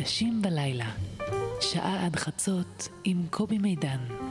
נשים בלילה, שעה עד חצות עם קובי מידן.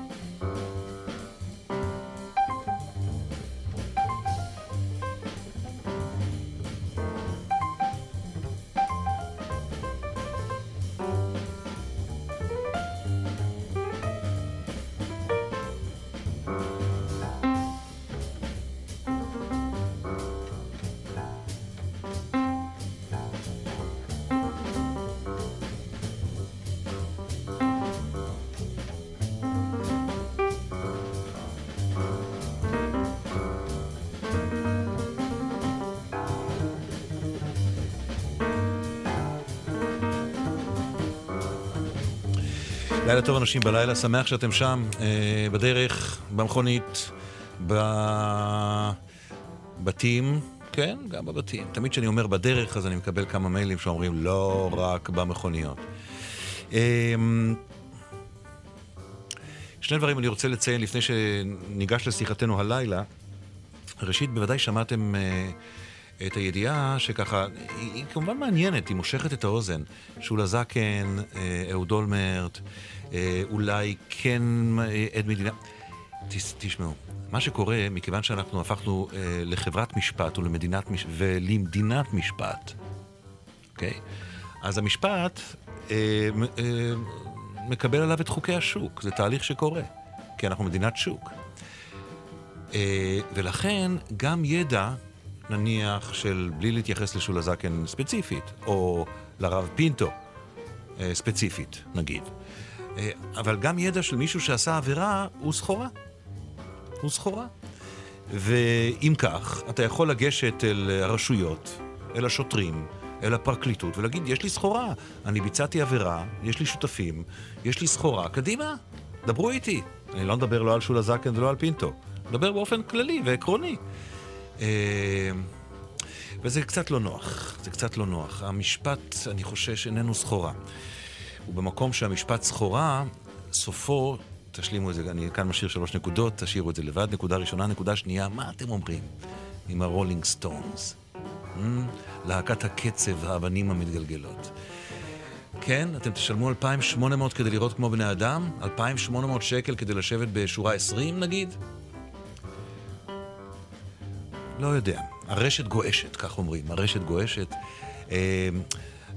טוב אנשים בלילה, שמח שאתם שם, אה, בדרך, במכונית, בבתים, כן, גם בבתים. תמיד כשאני אומר בדרך, אז אני מקבל כמה מיילים שאומרים לא רק במכוניות. אה, שני דברים אני רוצה לציין לפני שניגש לשיחתנו הלילה. ראשית, בוודאי שמעתם אה, את הידיעה שככה, היא, היא כמובן מעניינת, היא מושכת את האוזן. שולה זקן, אה, אהוד אולמרט, אולי כן אה, עד מדינה. תש, תשמעו, מה שקורה, מכיוון שאנחנו הפכנו אה, לחברת משפט ולמדינת, מש... ולמדינת משפט, אוקיי? אז המשפט אה, אה, מקבל עליו את חוקי השוק, זה תהליך שקורה, כי אנחנו מדינת שוק. אה, ולכן גם ידע, נניח, של בלי להתייחס לשולה זקן ספציפית, או לרב פינטו אה, ספציפית, נגיד. אה, אבל גם ידע של מישהו שעשה עבירה הוא סחורה. הוא סחורה. ואם כך, אתה יכול לגשת אל הרשויות, אל השוטרים, אל הפרקליטות, ולהגיד, יש לי סחורה, אני ביצעתי עבירה, יש לי שותפים, יש לי סחורה, קדימה, דברו איתי. אני לא מדבר לא על שולה זקן ולא על פינטו, מדבר באופן כללי ועקרוני. אה, וזה קצת לא נוח, זה קצת לא נוח. המשפט, אני חושש, איננו סחורה. ובמקום שהמשפט סחורה, סופו, תשלימו את זה, אני כאן משאיר שלוש נקודות, תשאירו את זה לבד. נקודה ראשונה, נקודה שנייה, מה אתם אומרים עם הרולינג סטונס? Mm, להקת הקצב, האבנים המתגלגלות. כן, אתם תשלמו 2,800 כדי לראות כמו בני אדם? 2,800 שקל כדי לשבת בשורה 20 נגיד? לא יודע. הרשת גועשת, כך אומרים. הרשת גועשת. אה,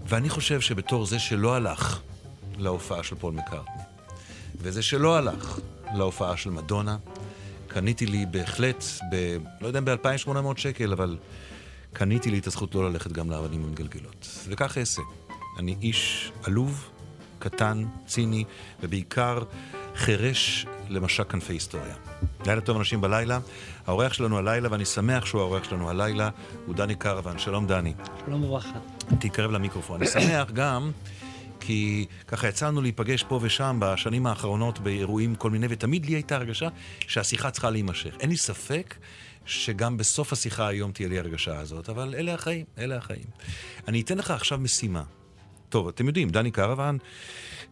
ואני חושב שבתור זה שלא הלך להופעה של פול מקארטני, וזה שלא הלך להופעה של מדונה, קניתי לי בהחלט, ב, לא יודע אם ב-2,800 שקל, אבל קניתי לי את הזכות לא ללכת גם לאבנים המגלגלות. וכך אעשה. אני איש עלוב, קטן, ציני, ובעיקר חירש למשק כנפי היסטוריה. לילה טוב אנשים בלילה. האורח שלנו הלילה, ואני שמח שהוא האורח שלנו הלילה, הוא דני קרוון. שלום דני. שלום וברכה. תתקרב למיקרופון. אני שמח גם כי ככה יצאנו להיפגש פה ושם בשנים האחרונות באירועים כל מיני, ותמיד לי הייתה הרגשה שהשיחה צריכה להימשך. אין לי ספק שגם בסוף השיחה היום תהיה לי הרגשה הזאת, אבל אלה החיים, אלה החיים. אני אתן לך עכשיו משימה. טוב, אתם יודעים, דני קרוון,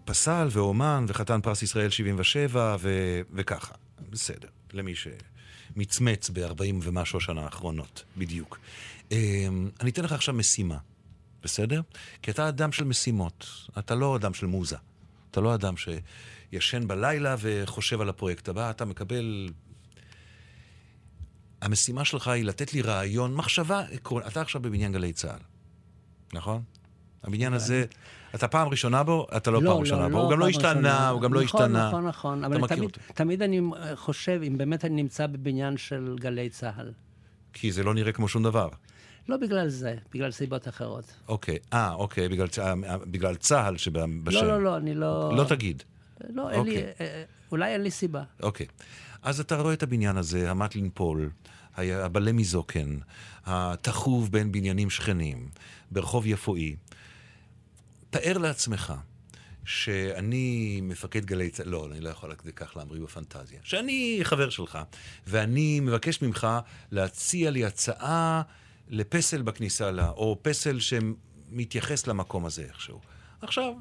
פסל ואומן וחתן פרס ישראל 77 ו- וככה. בסדר, למי שמצמץ ב-40 ומשהו השנה האחרונות, בדיוק. אמ, אני אתן לך עכשיו משימה. בסדר? כי אתה אדם של משימות, אתה לא אדם של מוזה. אתה לא אדם שישן בלילה וחושב על הפרויקט הבא, אתה מקבל... המשימה שלך היא לתת לי רעיון, מחשבה עקרונית. אתה עכשיו בבניין גלי צה"ל, נכון? הבניין הזה, אתה פעם ראשונה בו, אתה לא, לא פעם ראשונה לא, בו, לא הוא גם לא השתנה, ראשונה. הוא גם לא נכון, השתנה. נכון, נכון, אתה אבל מכיר תמיד. תמיד אני חושב, אם באמת אני נמצא בבניין של גלי צה"ל. כי זה לא נראה כמו שום דבר. לא בגלל זה, בגלל סיבות אחרות. אוקיי, אה, אוקיי, בגלל, צ- אה, בגלל צה"ל שבשם. לא, לא, לא, אני לא... לא תגיד. לא, אין לי... אוקיי. אה, אולי אין לי סיבה. אוקיי. אז אתה רואה את הבניין הזה, המטלין פול, הבלה מזוקן, התחוב בין בניינים שכנים, ברחוב יפואי. תאר לעצמך שאני מפקד גלי צה"ל, לא, אני לא יכול כך להמריא בפנטזיה, שאני חבר שלך, ואני מבקש ממך להציע לי הצעה לפסל בכניסה לה, או פסל שמתייחס למקום הזה איכשהו. עכשיו,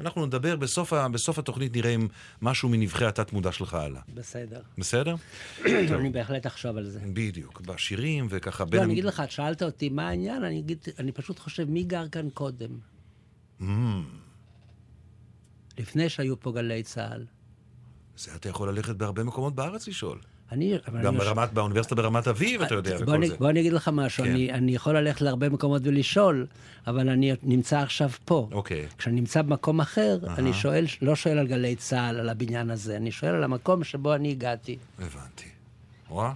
אנחנו נדבר, בסוף, ה, בסוף התוכנית נראה אם משהו מנבחי התת-מודע שלך עלה. בסדר. בסדר? אני בהחלט אחשוב על זה. בדיוק, בשירים וככה לא, בין... אני המ- אגיד לך, את שאלת אותי מה העניין, אני אגיד, אני פשוט חושב, מי גר כאן קודם? לפני שהיו פה גלי צה"ל. זה אתה יכול ללכת בהרבה מקומות בארץ לשאול. אני... גם אני- ברמת, באוניברסיטה ברמת אביב, אתה יודע, בוא וכל אני, זה. בוא אני אגיד לך משהו, כן. אני, אני יכול ללכת להרבה מקומות ולשאול, אבל אני נמצא עכשיו פה. אוקיי. כשאני נמצא במקום אחר, אני שואל, לא שואל על גלי צה"ל, על הבניין הזה, אני שואל על המקום שבו אני הגעתי. הבנתי. וואה.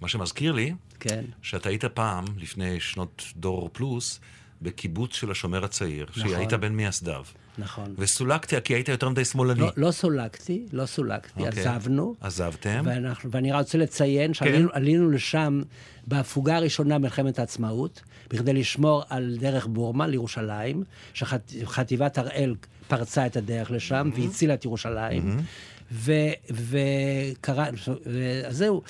מה שמזכיר לי, כן. שאתה היית פעם, לפני שנות דור פלוס, בקיבוץ של השומר הצעיר, נכון. שהיית בין מייסדיו. נכון. וסולקת כי היית יותר מדי שמאלני. לא, לא סולקתי, לא סולקתי, אוקיי. עזבנו. עזבתם? ואנחנו, ואני רוצה לציין כן. שעלינו עלינו לשם בהפוגה הראשונה במלחמת העצמאות, בכדי לשמור על דרך בורמה לירושלים, שחטיבת הראל פרצה את הדרך לשם והצילה את ירושלים. ו- וקרה, אז זהו.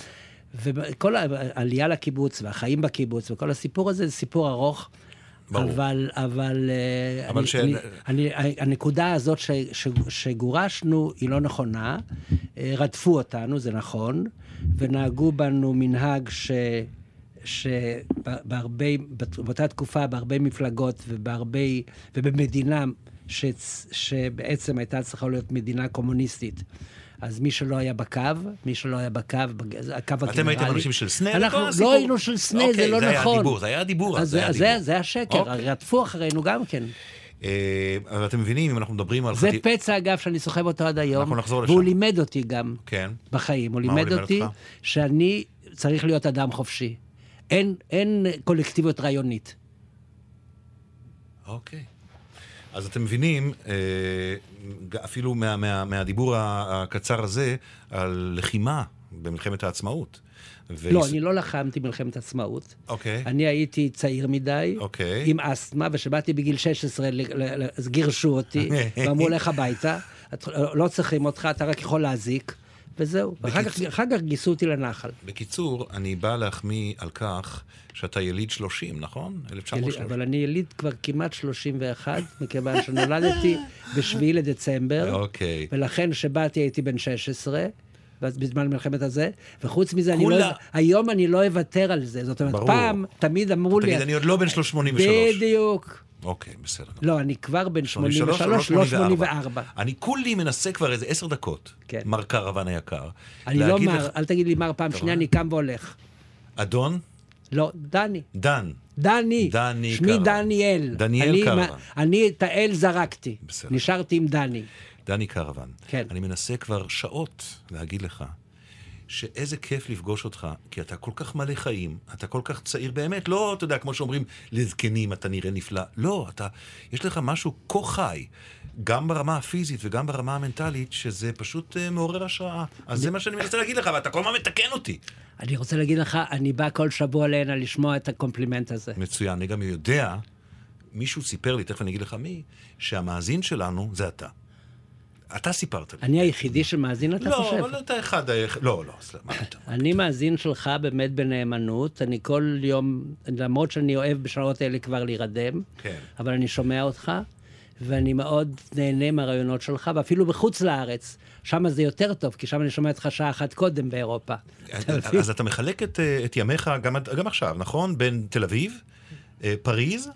וכל העלייה לקיבוץ והחיים בקיבוץ וכל הסיפור הזה זה סיפור ארוך. ברור. אבל, אבל, אה, אבל אני, ש- אני, אני, הנקודה הזאת ש, ש, שגורשנו היא לא נכונה. אה, רדפו אותנו, זה נכון, ונהגו בנו מנהג ש... שבהרבה, באותה תקופה, בהרבה מפלגות ובהרבה, ובמדינה ש, שבעצם הייתה צריכה להיות מדינה קומוניסטית. אז מי שלא היה בקו, מי שלא היה בקו, הקו הגנרלי... אתם הייתם אנשים של סנה? אנחנו לא? היינו של סנה, אוקיי, זה לא זה היה נכון. זה היה הדיבור, אז זה היה זה, זה, הדיבור. זה השקר, אוקיי. רדפו אחרינו גם כן. אה, אבל אתם מבינים, אם אנחנו מדברים על... זה פצע, אגב, שאני סוחב אותו עד היום. אנחנו נחזור לשם. והוא לימד אותי גם כן. בחיים. הוא לימד אותי? שאני צריך להיות אדם חופשי. אין קולקטיביות רעיונית. אוקיי. אז אתם מבינים, אה, אפילו מה, מה, מהדיבור הקצר הזה, על לחימה במלחמת העצמאות. ו- לא, אני לא לחמתי מלחמת עצמאות. אוקיי. אני הייתי צעיר מדי, אוקיי. עם אסתמה, וכשבאתי בגיל 16, ל- ל- ל- אז גירשו אותי, ואמרו, לך הביתה, את- לא צריכים אותך, אתה רק יכול להזיק, וזהו. ואחר כך- אחר כך גייסו אותי לנחל. בקיצור, אני בא להחמיא על כך שאתה יליד 30, נכון? 1930. אבל אני יליד כבר כמעט 31, מכיוון שנולדתי ב-7 לדצמבר, אוקיי. ולכן כשבאתי הייתי בן 16. ואז בזמן מלחמת הזה, וחוץ מזה, אני לא. היום אני לא אוותר על זה. זאת אומרת, ברור. פעם תמיד אמרו לי... תגיד, אני עוד לא בן 83. בדיוק. אוקיי, בסדר. לא, אני כבר בן 83, 83, לא 84. אני כולי מנסה כבר איזה עשר דקות, כן. מר קרוון היקר. אני לא מר, לך- אל תגיד לי מר פעם שנייה, אני קם והולך. אדון לא, דני. דן. דני. דני שמי קרוון. דניאל. דניאל קרוון. אני את האל זרקתי. בסדר. נשארתי עם דני. דני קרוון. כן. אני מנסה כבר שעות להגיד לך שאיזה כיף לפגוש אותך, כי אתה כל כך מלא חיים, אתה כל כך צעיר באמת, לא, אתה יודע, כמו שאומרים, לזקנים אתה נראה נפלא. לא, אתה, יש לך משהו כה חי, גם ברמה הפיזית וגם ברמה המנטלית, שזה פשוט אה, מעורר השראה. אז זה מה שאני מנסה להגיד לך, ואתה כל הזמן מתקן אותי. אני רוצה להגיד לך, אני בא כל שבוע להנה לשמוע את הקומפלימנט הזה. מצוין, אני גם יודע, מישהו סיפר לי, תכף אני אגיד לך מי, שהמאזין שלנו זה אתה. אתה סיפרת לי. אני היחידי שמאזין, אתה לא, חושב? אבל אתה אחד, ה- לא, לא, סליחה. אני מאזין שלך באמת בנאמנות. אני כל יום, למרות שאני אוהב בשעות האלה כבר להירדם, כן. אבל אני שומע אותך, ואני מאוד נהנה מהרעיונות שלך, ואפילו בחוץ לארץ. שם זה יותר טוב, כי שם אני שומע אותך שעה אחת קודם באירופה. מבין? אז אתה מחלק את, אה, ימיך גם, גם עכשיו, נכון? בין תל אביב, אה, פריז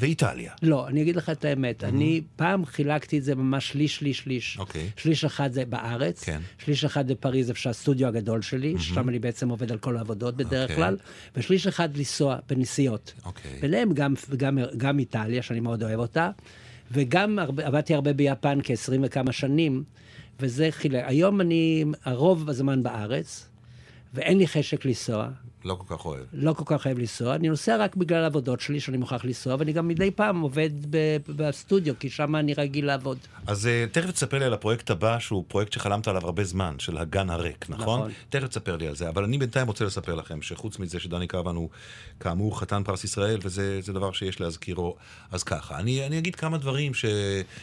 ואיטליה. לא, אני אגיד לך את האמת. אני פעם חילקתי את זה ממש שליש, שליש, שליש. אוקיי. שליש אחד זה בארץ, כן. שליש אחד בפריז, איפה שהסטודיו הגדול שלי, ששם אני בעצם עובד על כל העבודות בדרך אוקיי. כלל, ושליש אחד לנסוע בנסיעות. אוקיי. ביניהם גם, גם, גם איטליה, שאני מאוד אוהב אותה, וגם הרבה, עבדתי הרבה ביפן כ-20 וכמה שנים, וזה חילק. היום אני הרוב הזמן בארץ, ואין לי חשק לנסוע. לא כל כך אוהב. לא כל כך אוהב לנסוע, אני נוסע רק בגלל העבודות שלי, שאני מוכרח לנסוע, ואני גם מדי פעם עובד בסטודיו, כי שם אני רגיל לעבוד. אז אה, תכף תספר לי על הפרויקט הבא, שהוא פרויקט שחלמת עליו הרבה זמן, של הגן הריק, נכון? נכון. תכף תספר לי על זה. אבל אני בינתיים רוצה לספר לכם, שחוץ מזה שדני קרבן הוא כאמור חתן פרס ישראל, וזה זה דבר שיש להזכירו, אז ככה. אני, אני אגיד כמה דברים ש,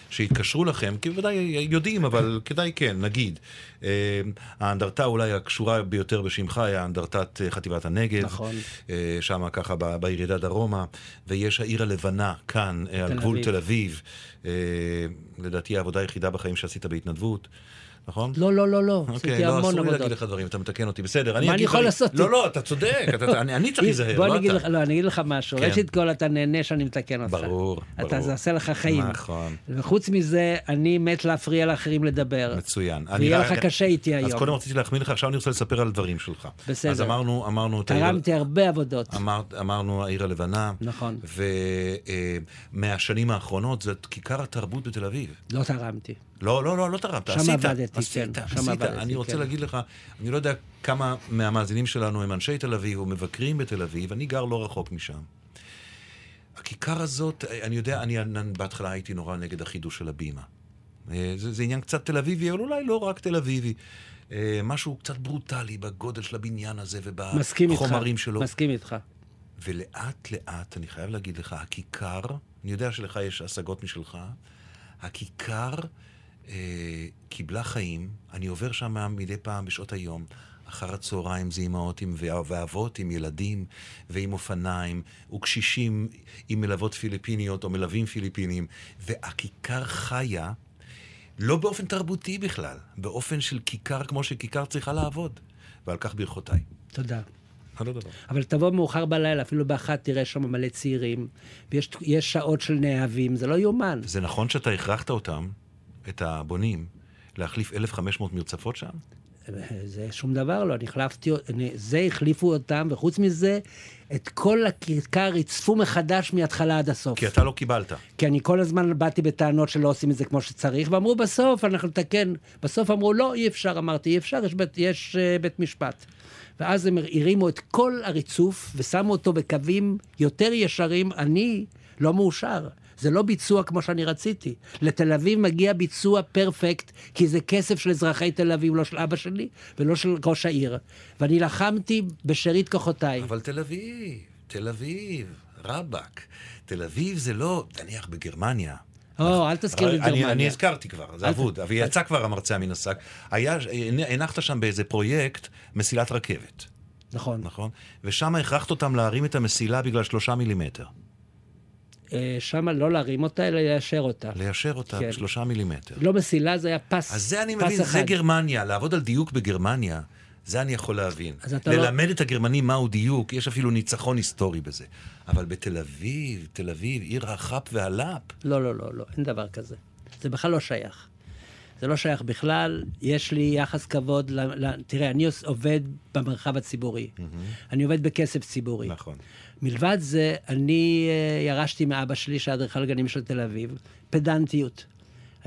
שהתקשרו לכם, כי בוודאי יודעים, אבל כדאי כן, נגיד. אה, האנדרטה אולי הקשורה ביותר בשמך היא האנדרטת אה, חטיבת הנגב. נכון. אה, שם ככה ב- בירידה דרומה, ויש העיר הלבנה כאן, אה, על תל גבול אביב. תל אביב. אה, לדעתי העבודה היחידה בחיים שעשית בהתנדבות. נכון? לא, לא, לא, לא. אוקיי, עשיתי לא, המון אסור לי. להגיד לך דברים, אתה מתקן אותי, בסדר. מה אני יכול לעשות? לא, לא, אתה צודק, אני צריך להיזהר, לא אתה. לך, לא, אני אגיד לך משהו. כן. ראשית כל, אתה נהנה שאני מתקן אותך. ברור, ברור. זה עושה לך חיים. נכון. וחוץ מזה, אני מת להפריע לאחרים לדבר. מצוין. ויהיה לך קשה איתי היום. אז קודם רציתי להחמיא לך, עכשיו אני רוצה לספר על דברים שלך. בסדר. אז אמרנו, אמרנו... תרמתי הרבה עבודות. אמר, אמרנו העיר הלבנה. נכון. ומהשנים האחרונות זאת כיכר התרבות בתל אביב. לא תרמתי. לא, לא, לא, לא תרמת, שם עשית. עבדתי, עשית, כן, שם עשית. עבדתי, אני רוצה כן. להגיד לך, אני לא יודע כמה מהמאזינים שלנו הם אנשי תל אביב או מבקרים בתל אביב, אני גר לא רחוק משם. הכיכר הזאת, אני יודע, אני בהתחלה הייתי נורא נגד החידוש של הבימה. אה, זה, זה עניין קצת תל אביבי, אבל אולי לא רק תל אביבי. אה, משהו קצת ברוטלי בגודל של הבניין הזה איתך. ובחומרים שלו. מסכים איתך. ולאט לאט, אני חייב להגיד לך, הכיכר, אני יודע שלך יש השגות משלך, הכיכר אה, קיבלה חיים, אני עובר שם מדי פעם בשעות היום, אחר הצהריים זה אימהות עם, ואבות עם ילדים ועם אופניים, וקשישים עם מלוות פיליפיניות או מלווים פיליפינים, והכיכר חיה, לא באופן תרבותי בכלל, באופן של כיכר כמו שכיכר צריכה לעבוד. ועל כך ברכותיי. תודה. אבל תבוא מאוחר בלילה, אפילו באחת תראה שם מלא צעירים, ויש יש שעות של נאהבים, זה לא יאומן. זה נכון שאתה הכרחת אותם, את הבונים, להחליף 1,500 מרצפות שם? זה שום דבר לא, אני החלפתי, זה החליפו אותם, וחוץ מזה, את כל הכיכר ריצפו מחדש מההתחלה עד הסוף. כי אתה לא קיבלת. כי אני כל הזמן באתי בטענות שלא עושים את זה כמו שצריך, ואמרו בסוף, אנחנו נתקן. בסוף אמרו, לא, אי אפשר, אמרתי, אי אפשר, יש בית, יש, uh, בית משפט. ואז הם הרימו את כל הריצוף ושמו אותו בקווים יותר ישרים, אני לא מאושר. זה לא ביצוע כמו שאני רציתי. לתל אביב מגיע ביצוע פרפקט, כי זה כסף של אזרחי תל אביב, לא של אבא שלי ולא של ראש העיר. ואני לחמתי בשארית כוחותיי. אבל תל אביב, תל אביב, רבאק. תל אביב זה לא, נניח בגרמניה. או, אל תזכיר לי את גרמניה. אני הזכרתי כבר, זה אבוד, אבל יצא כבר המרצע מן השק. הנחת שם באיזה פרויקט מסילת רכבת, נכון. נכון? ושם הכרחת אותם להרים את המסילה בגלל שלושה מילימטר. אה, שמה לא להרים אותה, אלא ליישר אותה. ליישר אותה כן. בשלושה מילימטר. לא מסילה, זה היה פס. אז זה אני מבין, זה אחד. גרמניה, לעבוד על דיוק בגרמניה, זה אני יכול להבין. לא- ללמד את הגרמנים מהו דיוק, יש אפילו ניצחון היסטורי בזה. אבל בתל אביב, תל אביב, עיר החאפ והלאפ, לא, לא, לא, לא, אין דבר כזה. זה בכלל לא שייך. זה לא שייך בכלל, יש לי יחס כבוד, ל, ל, תראה, אני עובד במרחב הציבורי. אני עובד בכסף ציבורי. נכון. מלבד זה, אני אה, ירשתי מאבא שלי, שהיה אדריכל של תל אביב, פדנטיות.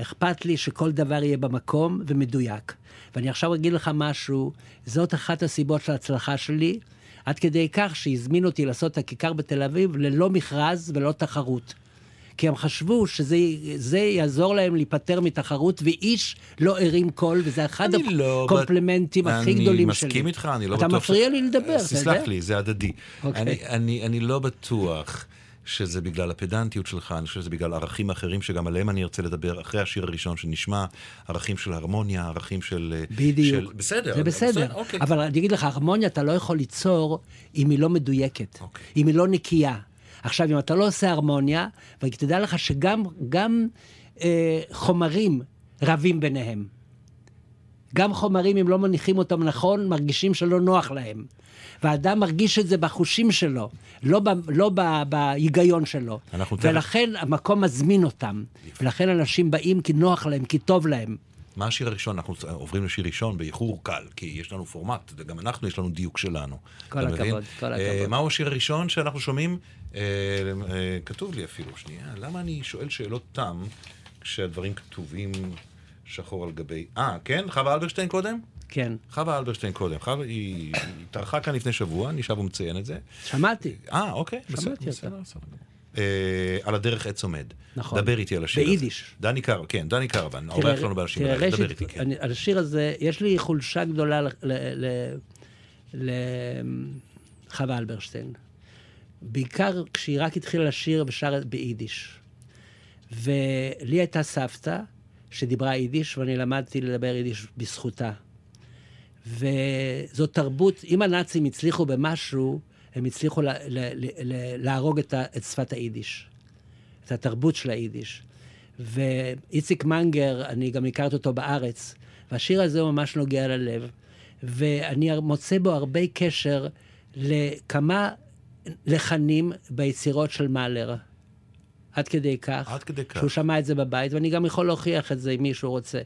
אכפת לי שכל דבר יהיה במקום ומדויק. ואני עכשיו אגיד לך משהו, זאת אחת הסיבות של ההצלחה שלי, עד כדי כך שהזמינו אותי לעשות את הכיכר בתל אביב ללא מכרז ולא תחרות. כי הם חשבו שזה זה יעזור להם להיפטר מתחרות, ואיש לא הרים קול, וזה אחד אני לא הקומפלימנטים הכי אני גדולים שלי. מסכים איתך, אני לא אתה בטוח... מפריע לי לדבר, אתה תסלח יודע? לי, זה הדדי. אוקיי. אני, אני, אני לא בטוח שזה בגלל הפדנטיות שלך, אני חושב שזה בגלל ערכים אחרים שגם עליהם אני ארצה לדבר אחרי השיר הראשון שנשמע, ערכים של הרמוניה, ערכים של... בדיוק. של... בסדר. זה בסדר. אוקיי. אבל אני אגיד לך, הרמוניה אתה לא יכול ליצור אם היא לא מדויקת, אוקיי. אם היא לא נקייה. עכשיו, אם אתה לא עושה הרמוניה, ותדע לך שגם גם, אה, חומרים רבים ביניהם. גם חומרים, אם לא מניחים אותם נכון, מרגישים שלא נוח להם. והאדם מרגיש את זה בחושים שלו, לא, ב, לא ב, בהיגיון שלו. תכף- ולכן המקום מזמין אותם. ולכן אנשים באים כי נוח להם, כי טוב להם. מה השיר הראשון? אנחנו עוברים לשיר ראשון באיחור קל, כי יש לנו פורמט, וגם אנחנו, יש לנו דיוק שלנו. כל הכבוד, מבין? כל אה, הכבוד. מהו השיר הראשון שאנחנו שומעים? אה, אה, כתוב לי אפילו, שנייה, למה אני שואל שאלות תם כשהדברים כתובים שחור על גבי... אה, כן? חווה אלברשטיין קודם? כן, חווה אלברשטיין קודם. חווה, היא התארחה כאן לפני שבוע, אני שב ומציין את זה. שמעתי. אה, אוקיי, שמעתי בסדר, אותה. בסדר. אה, על הדרך עץ עומד. נכון. דבר איתי על השיר הזה. ביידיש. דני קרוון, כן, דני קרוון, האורח שלנו באנשים בלילה. דבר איתי, כן. על השיר הזה, יש לי חולשה גדולה לחווה אלברשטיין. בעיקר כשהיא רק התחילה לשיר ושרה ביידיש. ולי הייתה סבתא שדיברה יידיש, ואני למדתי לדבר יידיש בזכותה. וזאת תרבות, אם הנאצים הצליחו במשהו, הם הצליחו לה, לה, לה, להרוג את, ה, את שפת היידיש, את התרבות של היידיש. ואיציק מנגר, אני גם הכרתי אותו בארץ, והשיר הזה הוא ממש נוגע ללב, ואני מוצא בו הרבה קשר לכמה לחנים ביצירות של מאלר. עד כדי כך. עד כדי כך. שהוא שמע את זה בבית, ואני גם יכול להוכיח את זה אם מישהו רוצה.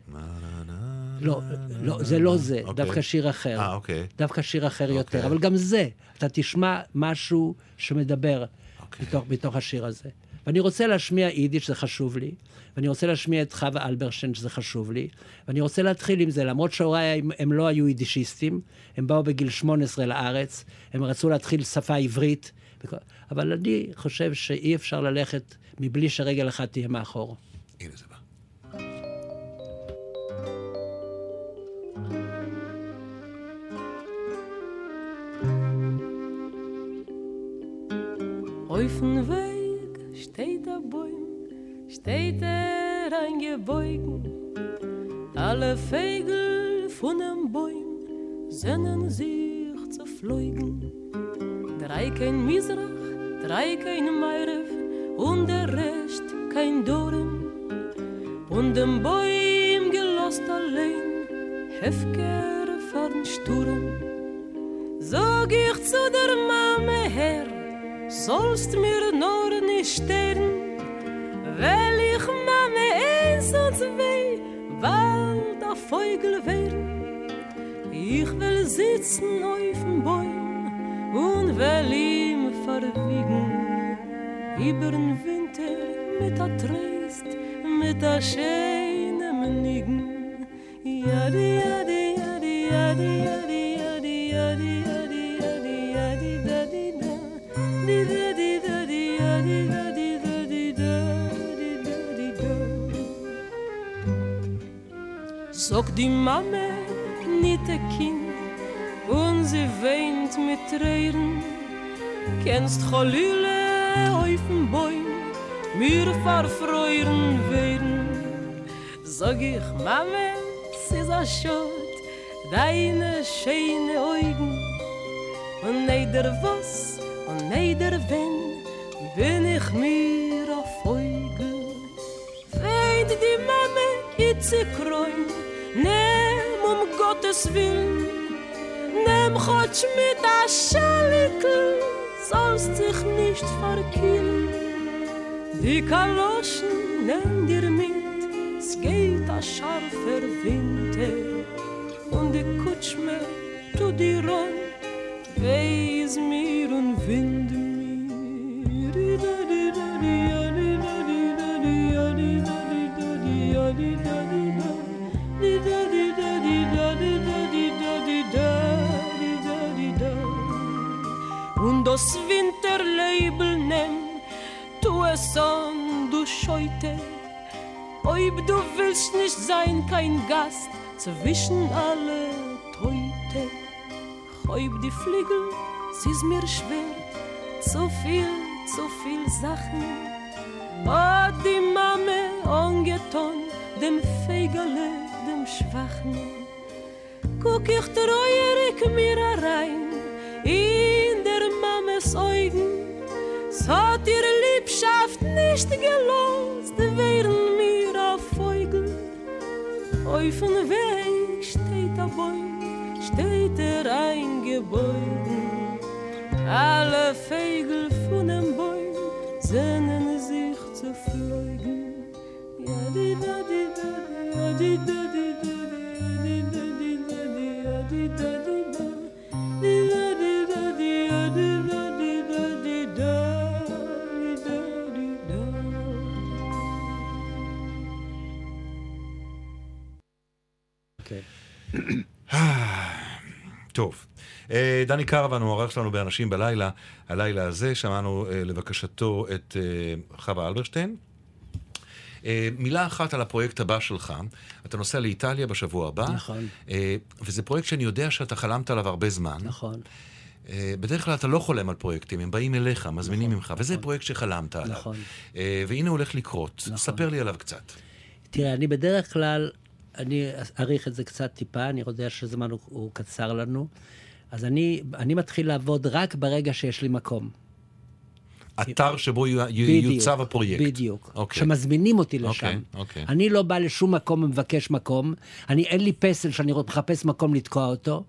לא, לא, זה לא זה, אוקיי. דווקא שיר אחר. אה, אוקיי. דווקא שיר אחר יותר, אוקיי. אבל גם זה, אתה תשמע משהו שמדבר אוקיי. מתוך, מתוך השיר הזה. ואני רוצה להשמיע יידיש, זה חשוב לי, ואני רוצה להשמיע את חווה אלברשטיין, שזה חשוב לי, ואני רוצה להתחיל עם זה, למרות שהוריי הם, הם לא היו יידישיסטים, הם באו בגיל 18 לארץ, הם רצו להתחיל שפה עברית, אבל אני חושב שאי אפשר ללכת מבלי שרגל אחת תהיה מאחור. הנה זה בא. Auf dem steht er eingebogen. Alle Vögel von dem Bäum sehnen sich zu fliegen. Drei kein Misrach, drei kein Meirev und der Rest kein Dorn. Und dem Bäum gelost allein, Hefker fahren Sturm. Sag ich zu der Mame her, sollst mir nur nicht sterben, weil ich Mame eins und zwei, weil der Vögel werden. Ich will sitzen auf dem Bäum und will ihm verwiegen, über den Winter mit der Trist, mit der schönen Nigen. Ja, ja, Sog die Mame, nicht ein Kind, und sie weint mit Tränen. Kennst Cholüle auf dem Bäum, mir verfreuen werden. Sag ich, Mame, ist ein Schott, deine schöne Augen. Und neider was, und neider wenn, bin ich mir auf Feugel. Weint die Mame, itze kräun, nehm um Gottes Willen, nehm Gott mit a Schalikel, sollst dich nicht verkillen. Die Kaloschen nimm dir mit, es geht a scharfer Winter. Und die Kutschme tu dir an, weis mir und wind mir. Das Winterleibel nimm, tu es an, du Scheute. Ob du willst nicht sein, kein Gast zwischen alle Teute. Ob die Flügel, sie ist mir schwer, zu viel, zu viel Sachen. Hat die Mame angetan, dem Fegele, dem Schwachen. Guck ich treuerig mir rein, in der Mames Augen. Es hat ihre Liebschaft nicht gelost, wären mir auf Vögel. Auf dem Weg steht der Bäum, steht er eingebogen. Alle Vögel von dem Bäum sehnen sich zu fliegen. Ja, di da di da di, ja, di da di da di, דני קרוון הוא העורך שלנו באנשים בלילה. הלילה הזה שמענו אה, לבקשתו את אה, חווה אלברשטיין. אה, מילה אחת על הפרויקט הבא שלך. אתה נוסע לאיטליה בשבוע הבא. נכון. אה, וזה פרויקט שאני יודע שאתה חלמת עליו הרבה זמן. נכון, אה, בדרך כלל אתה לא חולם על פרויקטים, הם באים אליך, מזמינים ממך, וזה פרויקט שחלמת עליו. נכון. אה, והנה הוא הולך לקרות. נכון. ספר לי עליו קצת. תראה, אני בדרך כלל, אני אעריך את זה קצת טיפה, אני יודע שהזמן הוא, הוא קצר לנו, אז אני, אני מתחיל לעבוד רק ברגע שיש לי מקום. אתר שבו יוצב הפרויקט. בדיוק. אוקיי. שמזמינים אותי לשם. אוקיי, אוקיי. אני לא בא לשום מקום ומבקש מקום. אני, אין לי פסל שאני מחפש מקום לתקוע אותו.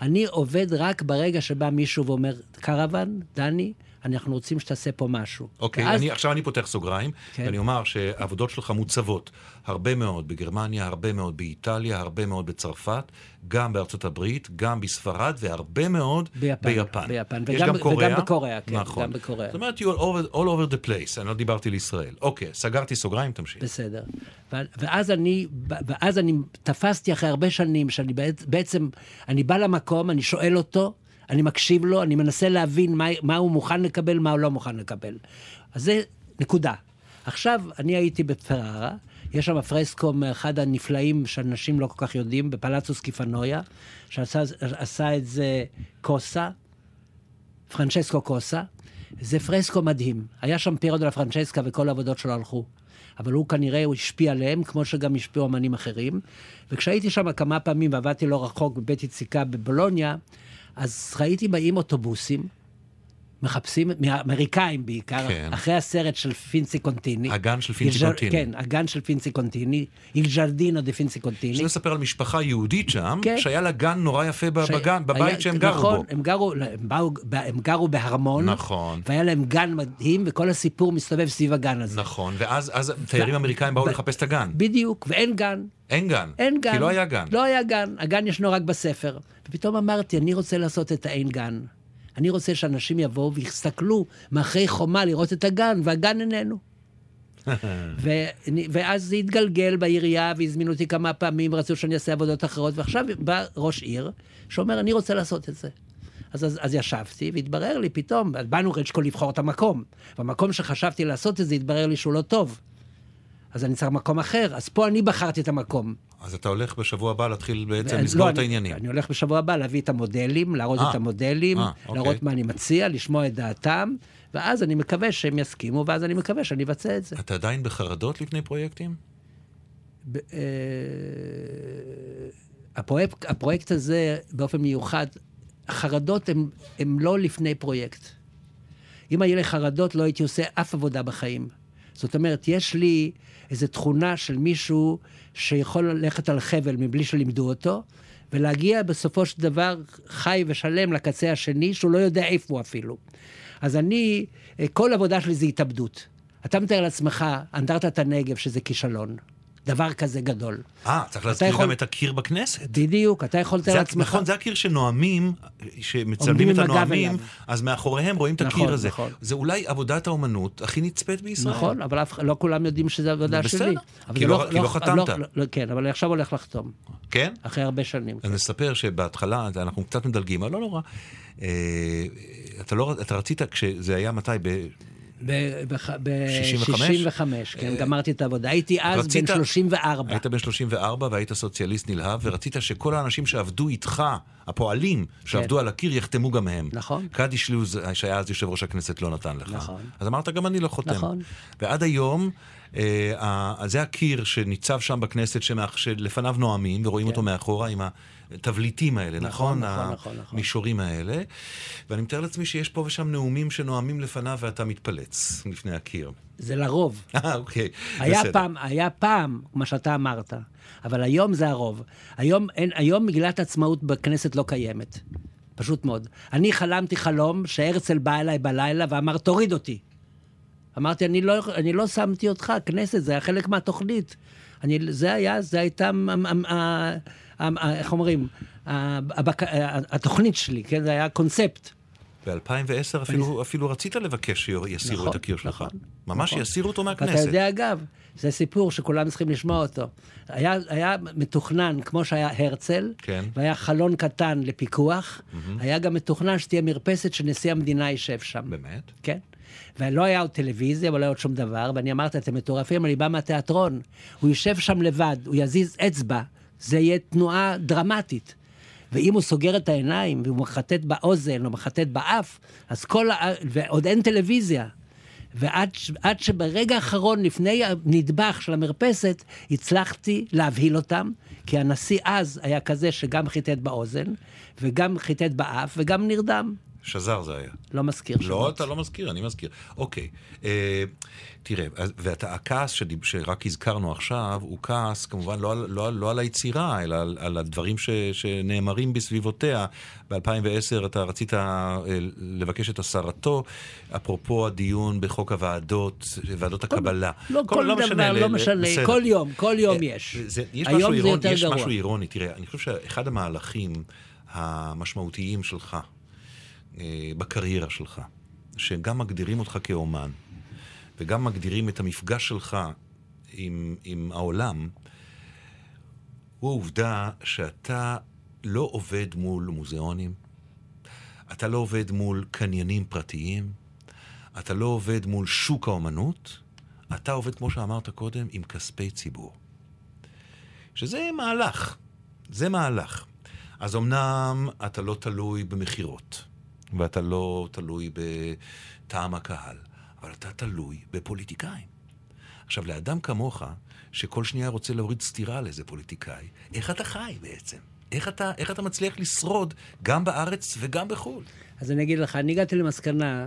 אני עובד רק ברגע שבא מישהו ואומר, קרוון, דני, אנחנו רוצים שתעשה פה משהו. אוקיי, ואז- אני, עכשיו אני פותח סוגריים, כן. ואני אומר שהעבודות שלך מוצבות הרבה מאוד בגרמניה, הרבה מאוד באיטליה, הרבה מאוד בצרפת, גם בארצות הברית, גם בספרד, והרבה מאוד ביפן, ביפן. ביפן, יש וגם- גם קוריאה. וגם בקוריאה, כן, נכון. גם בקוריאה. זאת אומרת, you're all, all over the place, אני לא דיברתי לישראל. אוקיי, סגרתי סוגריים, תמשיך. בסדר. ואז אני, ואז אני תפסתי אחרי הרבה שנים, שאני בעצ- בעצם, אני בא למקום, אני שואל אותו, אני מקשיב לו, אני מנסה להבין מה, מה הוא מוכן לקבל, מה הוא לא מוכן לקבל. אז זה נקודה. עכשיו, אני הייתי בפרארה, יש שם פרסקו מאחד הנפלאים שאנשים לא כל כך יודעים, בפלאצו סקיפנויה, שעשה עשה את זה קוסה, פרנצ'סקו קוסה. זה פרסקו מדהים. היה שם פיירו דלה פרנצ'סקה וכל העבודות שלו הלכו. אבל הוא כנראה, הוא השפיע עליהם, כמו שגם השפיעו אמנים אחרים. וכשהייתי שם כמה פעמים ועבדתי לא רחוק בבית יציקה בבולוניה, אז ראיתי באים אוטובוסים, מחפשים, מהאמריקאים בעיקר, כן. אחרי הסרט של פינצי קונטיני. הגן של פינצי איל- קונטיני. כן, הגן של פינצי קונטיני, איל ג'רדינו דה פינסי קונטיני. אפשר לספר על משפחה יהודית שם, כן. שהיה לה גן נורא יפה ש- בגן, בבית היה- שהם גרו נכון, בו. הם גרו, הם, באו, הם גרו בהרמון. נכון. והיה להם גן מדהים, וכל הסיפור מסתובב סביב הגן הזה. נכון, ואז אז תיירים אמריקאים באו ב- לחפש את הגן. בדיוק, ואין גן. אין גן. אין גן. כי לא היה גן. לא היה גן, הגן ישנו רק בספר. ופתאום אמרתי, אני רוצה לעשות את האין גן. אני רוצה שאנשים יבואו ויסתכלו מאחורי חומה לראות את הגן, והגן איננו. ואני- ואז זה התגלגל בעירייה, והזמינו אותי כמה פעמים, רצו שאני אעשה עבודות אחרות, ועכשיו בא ראש עיר, שאומר, אני רוצה לעשות את זה. אז, אז, אז ישבתי, והתברר לי פתאום, באנו רצ'קו לבחור את המקום. במקום שחשבתי לעשות את זה, התברר לי שהוא לא טוב. אז אני צריך מקום אחר, אז פה אני בחרתי את המקום. אז אתה הולך בשבוע הבא להתחיל בעצם אז לסגור לא, את אני- העניינים. אני הולך בשבוע הבא להביא את המודלים, להראות אה, את המודלים, אה, אוקיי. להראות מה אני מציע, לשמוע את דעתם, ואז אני מקווה שהם יסכימו, ואז אני מקווה שאני אבצע את זה. אתה עדיין בחרדות לפני פרויקטים? ב- אה, הפרויקט, הפרויקט הזה, באופן מיוחד, החרדות הן לא לפני פרויקט. אם היה לי חרדות, לא הייתי עושה אף עבודה בחיים. זאת אומרת, יש לי איזו תכונה של מישהו שיכול ללכת על חבל מבלי שלימדו אותו, ולהגיע בסופו של דבר חי ושלם לקצה השני, שהוא לא יודע איפה הוא אפילו. אז אני, כל עבודה שלי זה התאבדות. אתה מתאר לעצמך, אנדרטת הנגב, שזה כישלון. דבר כזה גדול. אה, צריך להזכיר יכול- גם את הקיר בכנסת. בדיוק, אתה יכול לתאר לעצמך. נכון, זה הקיר שנואמים, שמצלמים את הנואמים. אז מאחוריהם רואים את הקיר נכון, הזה. נכון. זה אולי עבודת האומנות הכי נצפית בישראל. נכון, אבל אף, לא כולם יודעים שזו עבודה בסדר, שלי. אבל כי זה לא- כי לא חתמת. לא, לא, כן, אבל אני עכשיו הולך לחתום, כן? אחרי הרבה שנים. אז נספר שבהתחלה, אנחנו קצת מדלגים, אבל לא נורא. אה, אתה, לא, אתה רצית, כשזה היה מתי? ב... ב-65, 65? כן, גמרתי את העבודה. הייתי אז בן 34. היית בן 34 והיית סוציאליסט נלהב, ורצית שכל האנשים שעבדו איתך, הפועלים שעבדו על הקיר, יחתמו גם הם. כן. נכון. קאדי שלוז, שהיה אז יושב ראש הכנסת, לא נתן לך. נכון. אז אמרת, גם אני לא חותם. נכון. ועד היום, אה, זה הקיר שניצב שם בכנסת, שלפניו נואמים, ורואים אותו מאחורה עם התבליטים האלה, נכון? כן. נכון, נכון, נכון. המישורים האלה. ואני מתאר לעצמי שיש פה ושם נאומים שנואמים לפניו ואתה מתפלץ לפני הקיר. זה לרוב. אה, אוקיי. היה בסדר. פעם, היה פעם, מה שאתה אמרת, אבל היום זה הרוב. היום, אין, היום מגילת עצמאות בכנסת לא קיימת. פשוט מאוד. אני חלמתי חלום שהרצל בא אליי בלילה ואמר, תוריד אותי. אמרתי, אני לא, אני לא שמתי אותך, כנסת, זה היה חלק מהתוכנית. אני, זה היה, זה הייתה, איך אומרים, התוכנית שלי, כן? זה היה קונספט. ב-2010 אפילו, אפילו רצית לבקש שיסירו נכון, את הקיר שלך. נכון, ממש נכון. יסירו אותו ואתה מהכנסת. יודע, אגב, זה סיפור שכולם צריכים לשמוע אותו. היה, היה מתוכנן, כמו שהיה הרצל, כן. והיה חלון קטן לפיקוח, היה גם מתוכנן שתהיה מרפסת שנשיא המדינה יישב שם. באמת? כן. ולא היה עוד טלוויזיה ולא היה עוד שום דבר, ואני אמרתי, אתם מטורפים, אני בא מהתיאטרון. הוא יושב שם לבד, הוא יזיז אצבע, זה יהיה תנועה דרמטית. ואם הוא סוגר את העיניים, והוא מחטט באוזן או מחטט באף, אז כל ה... ועוד אין טלוויזיה. ועד שברגע האחרון, לפני הנדבך של המרפסת, הצלחתי להבהיל אותם, כי הנשיא אז היה כזה שגם חיטט באוזן, וגם חיטט באף, וגם נרדם. שזר זה היה. לא מזכיר שמות. לא, אתה לא מזכיר, אני מזכיר. אוקיי. אה, תראה, ואתה, הכעס שדיב, שרק הזכרנו עכשיו, הוא כעס כמובן לא לא, על- לא על היצירה, אלא על, על הדברים ש, שנאמרים בסביבותיה. ב-2010 אתה רצית אה, לבקש את הסרתו, אפרופו הדיון בחוק הוועדות, ועדות הקבלה. לא כל, דבר, ל- לא משנה, בסדר. כל יום, כל יום אה, יש. זה, יש היום זה אירוני, יותר יש גרוע. משהו אירוני. תראה, אני חושב שאחד המהלכים המשמעותיים שלך בקריירה שלך, שגם מגדירים אותך כאומן, וגם מגדירים את המפגש שלך עם, עם העולם, הוא העובדה שאתה לא עובד מול מוזיאונים, אתה לא עובד מול קניינים פרטיים, אתה לא עובד מול שוק האומנות, אתה עובד, כמו שאמרת קודם, עם כספי ציבור. שזה מהלך, זה מהלך. אז אמנם אתה לא תלוי במכירות, ואתה לא תלוי בטעם הקהל, אבל אתה תלוי בפוליטיקאים. עכשיו, לאדם כמוך, שכל שנייה רוצה להוריד סטירה לאיזה פוליטיקאי, איך אתה חי בעצם? איך אתה, איך אתה מצליח לשרוד גם בארץ וגם בחו"ל? אז אני אגיד לך, אני הגעתי למסקנה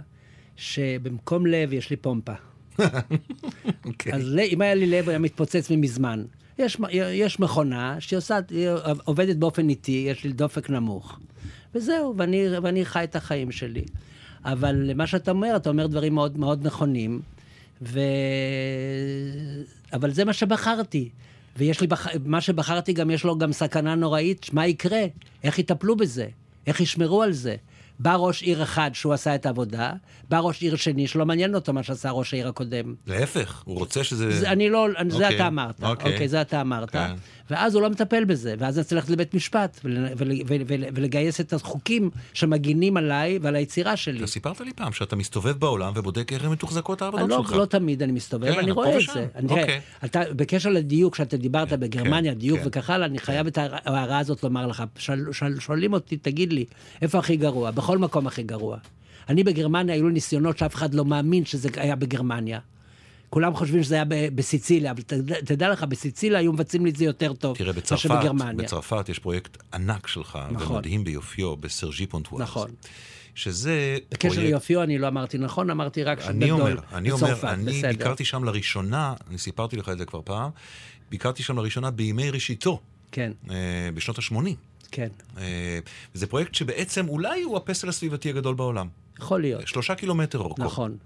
שבמקום לב יש לי פומפה. אוקיי. אז אם היה לי לב, הוא היה מתפוצץ ממזמן. יש, יש מכונה שהיא עושה, היא עובדת באופן איטי, יש לי דופק נמוך. וזהו, ואני, ואני חי את החיים שלי. אבל מה שאתה אומר, אתה אומר דברים מאוד מאוד נכונים, ו... אבל זה מה שבחרתי. ויש לי, בח... מה שבחרתי גם יש לו גם סכנה נוראית, מה יקרה? איך יטפלו בזה? איך ישמרו על זה? בא ראש עיר אחד שהוא עשה את העבודה, בא ראש עיר שני שלא מעניין אותו מה שעשה ראש העיר הקודם. להפך, הוא רוצה שזה... זה, אני לא, זה אוקיי, אתה אמרת, אוקיי. אוקיי, זה אתה אמרת. כן. ואז הוא לא מטפל בזה, ואז אני צריך ללכת לבית משפט ול, ול, ול, ול, ולגייס את החוקים שמגינים עליי ועל היצירה שלי. אתה סיפרת לי פעם שאתה מסתובב בעולם ובודק איך הן מתוחזקות העבודות לא, שלך. לא תמיד אני מסתובב, כן, אני רואה את. זה. אני, אוקיי. תראה, אתה, בקשר לדיוק, שאתה דיברת בגרמניה, כן, דיוק כן. וכך הלאה, אני חייב את ההערה הזאת לומר לך. שואל- שואל- שואלים אותי, תגיד לי, איפה הכי גרוע? בכל מקום הכי גרוע. אני בגרמניה, היו לי ניסיונות שאף אחד לא מאמין שזה היה בגרמניה. כולם חושבים שזה היה בסיציליה, אבל תדע, לך, בסיציליה היו מבצעים לי את זה יותר טוב תראה, מאשר בצרפת, בגרמניה. בצרפת יש פרויקט ענק שלך, נכון. ומדהים ביופיו, בסרג'י פונטואז'. נכון. שזה בקשר פרויקט... ליופיו אני לא אמרתי נכון, אמרתי רק אני גדול. אומר, אני אומר, בצרפת, אני בסדר. ביקרתי שם לראשונה, אני סיפרתי לך את זה כבר פעם, ביקרתי שם לראשונה בימי ראשיתו, כן, אה, בשנות ה-80. כן, זה פרויקט שבעצם אולי הוא הפסל הסביבתי הגדול בעולם. יכול להיות. שלושה קילומטר אורכו. נכון.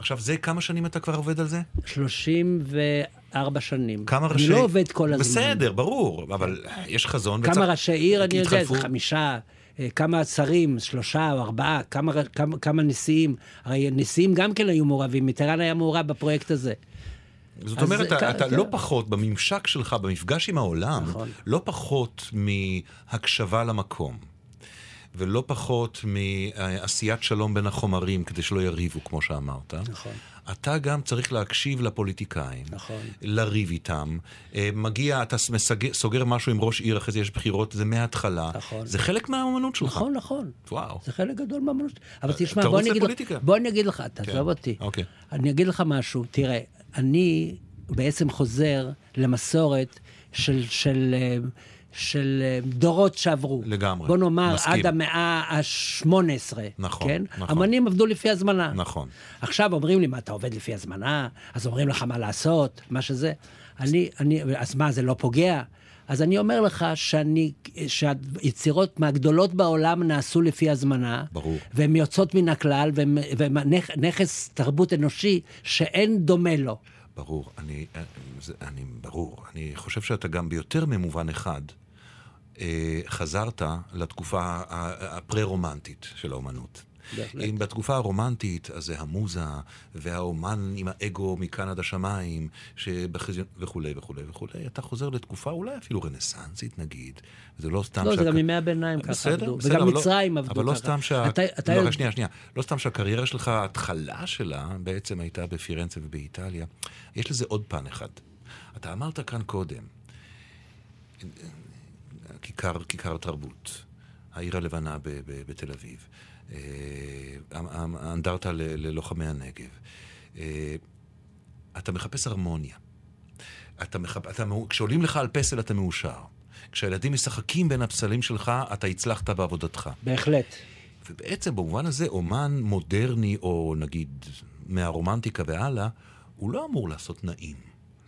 עכשיו, זה כמה שנים אתה כבר עובד על זה? 34 שנים. כמה אני ראשי... לא עובד כל הזמן. בסדר, ברור, אבל יש חזון. כמה וצריך- ראשי עיר אני יודע. זה חמישה, אה, כמה שרים, שלושה או ארבעה, כמה, כמה, כמה נשיאים. הרי נשיאים גם כן היו מעורבים, מיטרן היה מעורב בפרויקט הזה. זאת אז אומרת, אתה, כ- אתה לא פחות, בממשק שלך, במפגש עם העולם, נכון. לא פחות מהקשבה למקום, ולא פחות מעשיית שלום בין החומרים, כדי שלא יריבו, כמו שאמרת. נכון. אתה גם צריך להקשיב לפוליטיקאים, נכון. לריב איתם. אה, מגיע, אתה מסג- סוגר משהו עם ראש עיר, אחרי זה יש בחירות, זה מההתחלה. נכון. זה חלק מהאומנות שלך. נכון, נכון. וואו. זה חלק גדול מהמנות. אבל תשמע, בוא אני אגיד. בוא אני אגיד לך, תעזוב אותי. אוקיי. אני אגיד לך משהו, תראה, אני בעצם חוזר למסורת של, של, אה, של אה, דורות שעברו. לגמרי. בוא נאמר, מסכים. עד המאה ה-18. נכון, כן? נכון. אמנים עבדו לפי הזמנה. נכון. עכשיו אומרים לי, מה, אתה עובד לפי הזמנה? אז אומרים לך מה לעשות, מה שזה. אני, אני, אז מה, זה לא פוגע? אז אני אומר לך שאני, שהיצירות מהגדולות בעולם נעשו לפי הזמנה. ברור. והן יוצאות מן הכלל, והן והן נכ- נכס תרבות אנושי שאין דומה לו. ברור, אני, אני, ברור. אני חושב שאתה גם ביותר ממובן אחד אה, חזרת לתקופה הפרה-רומנטית של האומנות. בהחלט. אם בתקופה הרומנטית, אז זה המוזה, והאומן עם האגו מכאן עד השמיים, שבחזיון, וכולי וכולי וכולי. אתה חוזר לתקופה אולי אפילו רנסנסית נגיד. זה לא סתם לא, זה שהק- גם ימי הביניים ככה עבדו. בסדר, וגם לא- מצרים עבדו ככה. אבל לא סתם שה... אתה, אתה לא, שנייה, שנייה. לא סתם שהקריירה שלך, ההתחלה שלה בעצם הייתה בפירנצה ובאיטליה. יש לזה עוד פן אחד. אתה אמרת כאן קודם, כיכר, כיכר תרבות, העיר הלבנה ב- ב- בתל אביב, אה, האנדרטה ל- ללוחמי הנגב. אה, אתה מחפש הרמוניה. אתה מחפ... אתה... כשעולים לך על פסל אתה מאושר. כשהילדים משחקים בין הפסלים שלך, אתה הצלחת בעבודתך. בהחלט. ובעצם במובן הזה אומן מודרני, או נגיד מהרומנטיקה והלאה, הוא לא אמור לעשות נעים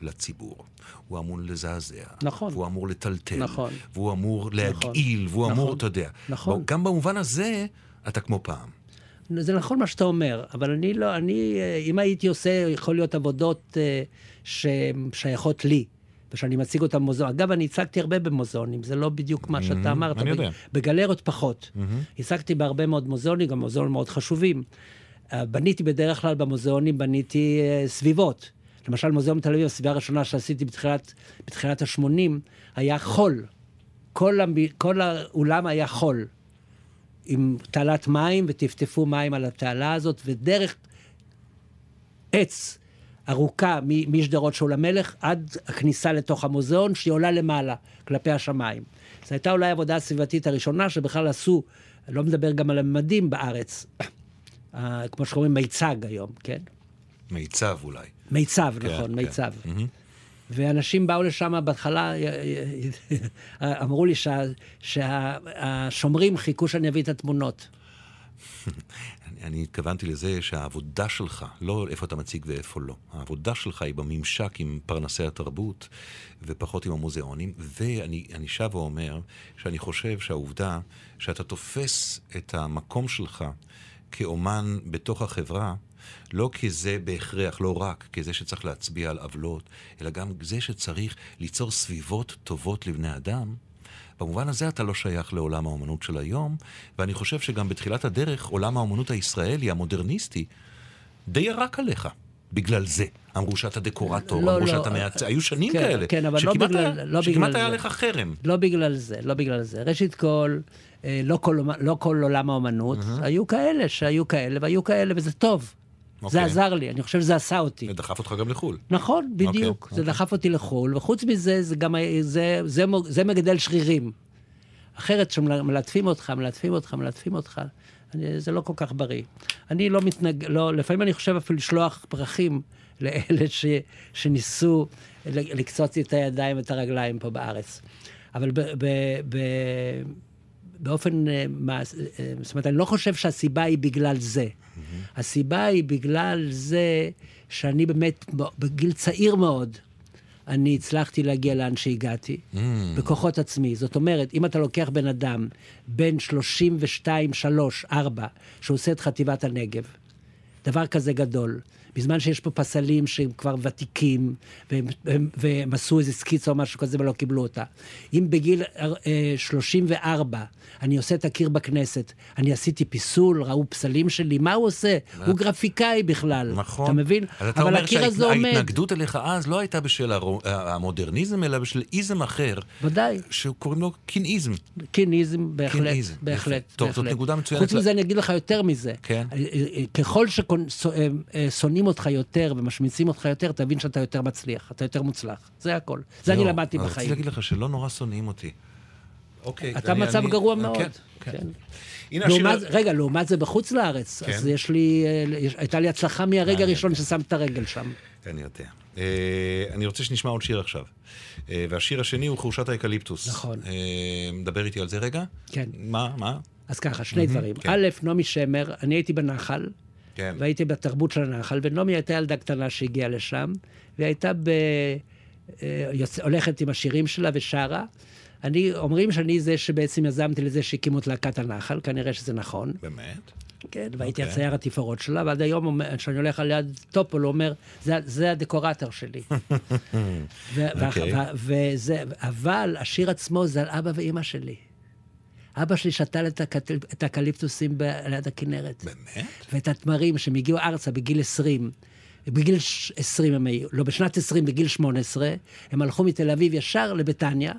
לציבור. הוא אמור לזעזע. נכון. והוא אמור לטלטל. נכון. והוא אמור להגעיל, והוא נכון. אמור, אתה יודע. נכון. גם במובן הזה, אתה כמו פעם. זה נכון מה שאתה אומר, אבל אני לא, אני, אה, אם הייתי עושה, יכול להיות עבודות אה, ששייכות לי, ושאני מציג אותן במוזיאון. אגב, אני הצגתי הרבה במוזיאונים, זה לא בדיוק מה שאתה אמרת. Mm-hmm. אני יודע. בגלריות פחות. הצגתי בהרבה מאוד מוזיאונים, גם מוזיאונים מאוד חשובים. אה, בניתי בדרך כלל במוזיאונים, בניתי אה, סביבות. למשל, מוזיאון תל אביב, הסביבה הראשונה שעשיתי בתחילת, בתחילת ה-80, היה חול. כל, המ... כל האולם היה חול. עם תעלת מים, וטפטפו מים על התעלה הזאת, ודרך עץ ארוכה משדרות שאול המלך עד הכניסה לתוך המוזיאון, שהיא עולה למעלה, כלפי השמיים. זו הייתה אולי העבודה הסביבתית הראשונה שבכלל עשו, אני לא מדבר גם על הממדים בארץ, כמו שקוראים מיצג היום, כן? מיצב אולי. מיצב, כן, נכון, כן. מיצב. מהמם. ואנשים באו לשם בהתחלה, אמרו לי שה- שהשומרים חיכו שאני אביא את התמונות. אני, אני התכוונתי לזה שהעבודה שלך, לא איפה אתה מציג ואיפה לא, העבודה שלך היא בממשק עם פרנסי התרבות ופחות עם המוזיאונים, ואני אני שב ואומר שאני חושב שהעובדה שאתה תופס את המקום שלך כאומן בתוך החברה, לא כזה בהכרח, לא רק כזה שצריך להצביע על עוולות, אלא גם זה שצריך ליצור סביבות טובות לבני אדם, במובן הזה אתה לא שייך לעולם האומנות של היום, ואני חושב שגם בתחילת הדרך עולם האומנות הישראלי, המודרניסטי, די ירק עליך. בגלל זה. אמרו שאתה דקורטור, לא, אמרו לא, שאתה אה, מעצ... היו שנים כן, כאלה. כן, אבל לא בגלל- היה- לא שכמעט בגלל היה זה. לך חרם. לא בגלל זה, לא בגלל זה. ראשית כל, אה, לא כל, לא כל עולם האומנות, היו כאלה שהיו כאלה והיו כאלה, וזה טוב. זה אוקיי. עזר לי, אני חושב שזה עשה אותי. ודחף אותך גם לחו"ל. נכון, בדיוק. אוקיי, זה דחף אותי לחו"ל, וחוץ מזה, זה גם, זה, זה, זה מגדל שרירים. אחרת שמלטפים אותך, מלטפים אותך, מלטפים אותך, אני, זה לא כל כך בריא. אני לא מתנג... לא, לפעמים אני חושב אפילו לשלוח פרחים לאלה ש, שניסו לקצוץ את הידיים ואת הרגליים פה בארץ. אבל ב, ב, ב, באופן, אה, מעש- אה, זאת אומרת, אני לא חושב שהסיבה היא בגלל זה. הסיבה היא בגלל זה שאני באמת, בגיל צעיר מאוד, אני הצלחתי להגיע לאן שהגעתי, בכוחות עצמי. זאת אומרת, אם אתה לוקח בן אדם בן 32, 3, 4, שעושה את חטיבת הנגב, דבר כזה גדול, בזמן שיש פה פסלים שהם כבר ותיקים, והם, והם, והם עשו איזה סקיצה או משהו כזה ולא קיבלו אותה. אם בגיל אה, 34 אני עושה את הקיר בכנסת, אני עשיתי פיסול, ראו פסלים שלי, מה הוא עושה? הוא גרפיקאי בכלל. נכון. אתה מבין? אז אתה אומר. שההתנגדות אליך אז לא הייתה בשל הרו- המודרניזם, אלא בשל איזם אחר, ודאי. שקוראים לו קיניזם. קיניזם, בהחלט, קיניזם, בהחלט. טוב, זאת בהחלט. נקודה מצוינת. חוץ מזה, אני אגיד לך יותר מזה. כן. אה, אה, ככל ששונאים אותך יותר ומשמיצים אותך יותר, תבין שאתה יותר מצליח, אתה יותר מוצלח. זה הכל. זה אני זהו, למדתי בחיים. רציתי להגיד לך שלא נורא שונאים אותי. אוקיי. אתה אני- במצב אני- גרוע כן, מאוד. כן. כן. הנה השיר... לעומת, רגע, לעומת זה בחוץ לארץ, כן. אז יש לי, אה, יש- הייתה לי הצלחה מהרגע מעניין. הראשון ששם את הרגל שם. אני יודע. אה, אני רוצה שנשמע עוד שיר עכשיו. אה, והשיר השני הוא חורשת האקליפטוס. נכון. אה, מדבר איתי על זה רגע? כן. מה? מה? אז ככה, שני דברים. כן. א', נעמי שמר, אני הייתי בנחל, כן. והייתי בתרבות של הנחל, ונעמי הייתה ילדה קטנה שהגיעה לשם, והיא הייתה ב... אה, יוצא, הולכת עם השירים שלה ושרה. אני, אומרים שאני זה שבעצם יזמתי לזה שהקימו את להקת הנחל, כנראה שזה נכון. באמת? כן, והייתי אוקיי. הצייר התפאורות שלה, ועד היום, כשאני הולך על יד טופול, הוא אומר, זה, זה הדקורטור שלי. ו- ו- אוקיי. וזה, אבל השיר עצמו זה על אבא ואימא שלי. אבא שלי שתל את, הקט- את הקליפטוסים ב- ליד הכנרת. באמת? ואת התמרים שהם הגיעו ארצה בגיל 20. בגיל ש- 20 הם היו, לא, בשנת 20, בגיל 18, הם הלכו מתל אביב ישר לביתניה,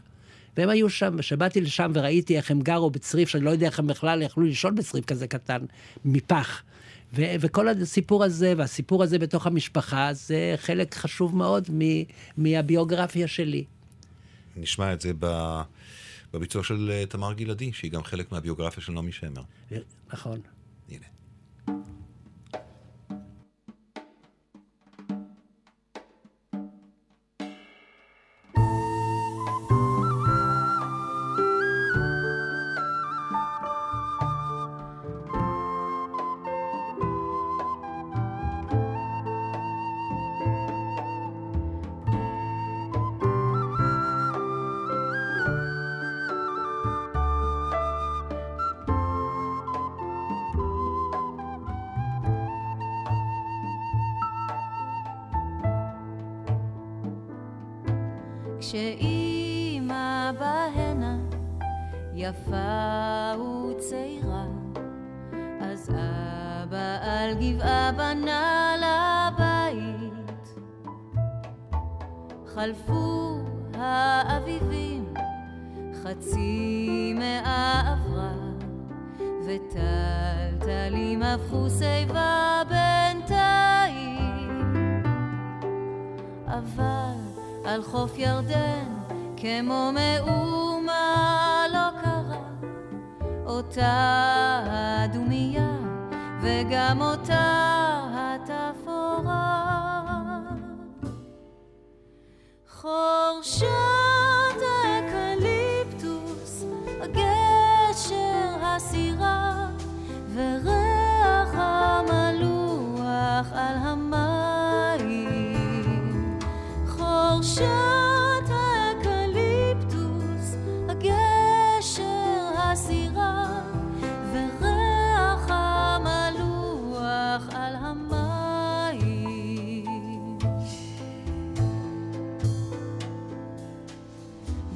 והם היו שם, וכשבאתי לשם וראיתי איך הם גרו בצריף, שאני לא יודע איך הם בכלל יכלו לישון בצריף כזה קטן, מפח. ו- וכל הסיפור הזה, והסיפור הזה בתוך המשפחה, זה חלק חשוב מאוד מ- מהביוגרפיה שלי. נשמע את זה ב... בביצוע של אה, תמר גלעדי, שהיא גם חלק מהביוגרפיה של נעמי שמר. נכון. הנה.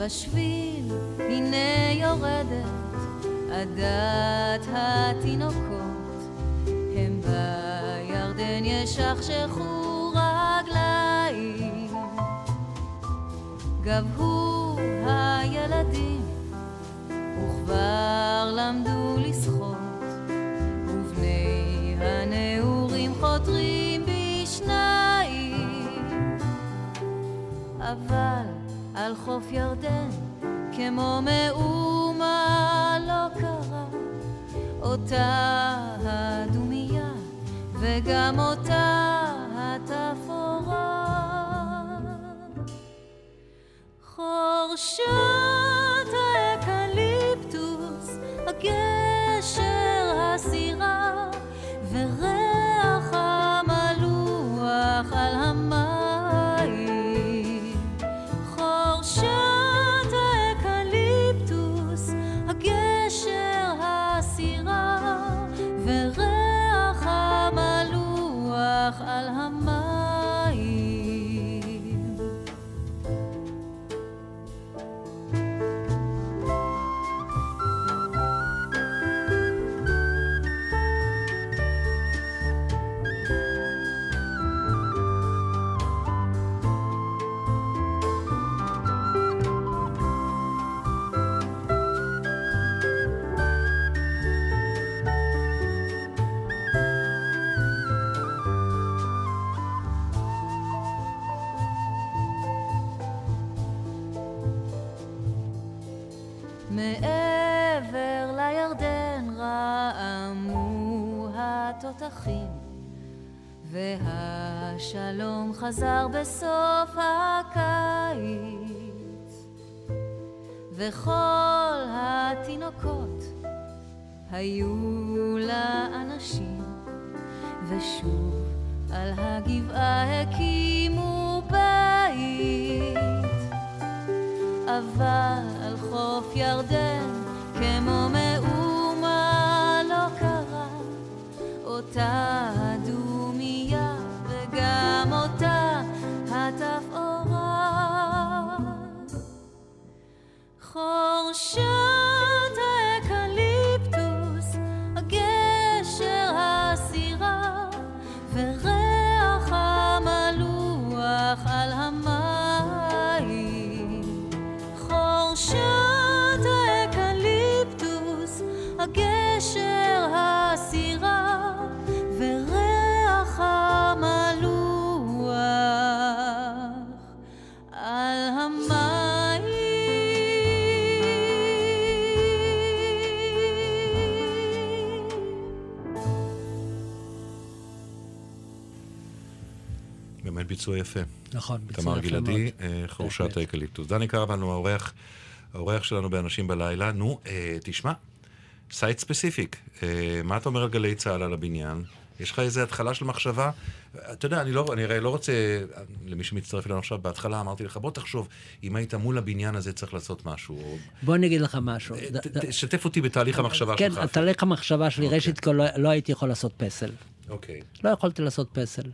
בשביל הנה יורדת עדת התינוקות, הם בירדן ישכשכו רגליים. גבהו הילדים וכבר למדו חוף ירדן, כמו מאומה לא קרה, אותה הדומייה וגם אותה והשלום חזר בסוף הקיץ, וכל התינוקות היו לאנשים, ושוב על הגבעה הקימו בית. אבל על חוף ירדן, כמו מאומה לא קרה, אותה הגשר הסירה, וריח המלוח על המים. באמת ביצוע יפה. נכון, ביצוע תמר יפה גלעדי, מאוד. אה, חורשת בהחלט. האקליפטוס. דני קרוון הוא האורח, האורח שלנו באנשים בלילה. נו, אה, תשמע, site specific. אה, מה אתה אומר על גלי צה"ל על הבניין? יש לך איזה התחלה של מחשבה? אתה יודע, אני, לא, אני הרי לא רוצה, למי שמצטרף אלינו עכשיו, בהתחלה אמרתי לך, בוא תחשוב, אם היית מול הבניין הזה צריך לעשות משהו. או... בוא אני אגיד לך משהו. אה, ת- תשתף אותי בתהליך המחשבה כן, שלך. תהליך המחשבה שלי, אוקיי. ראשית כל לא- לא הייתי יכול לעשות פסל. אוקיי. לא יכולתי לעשות פסל.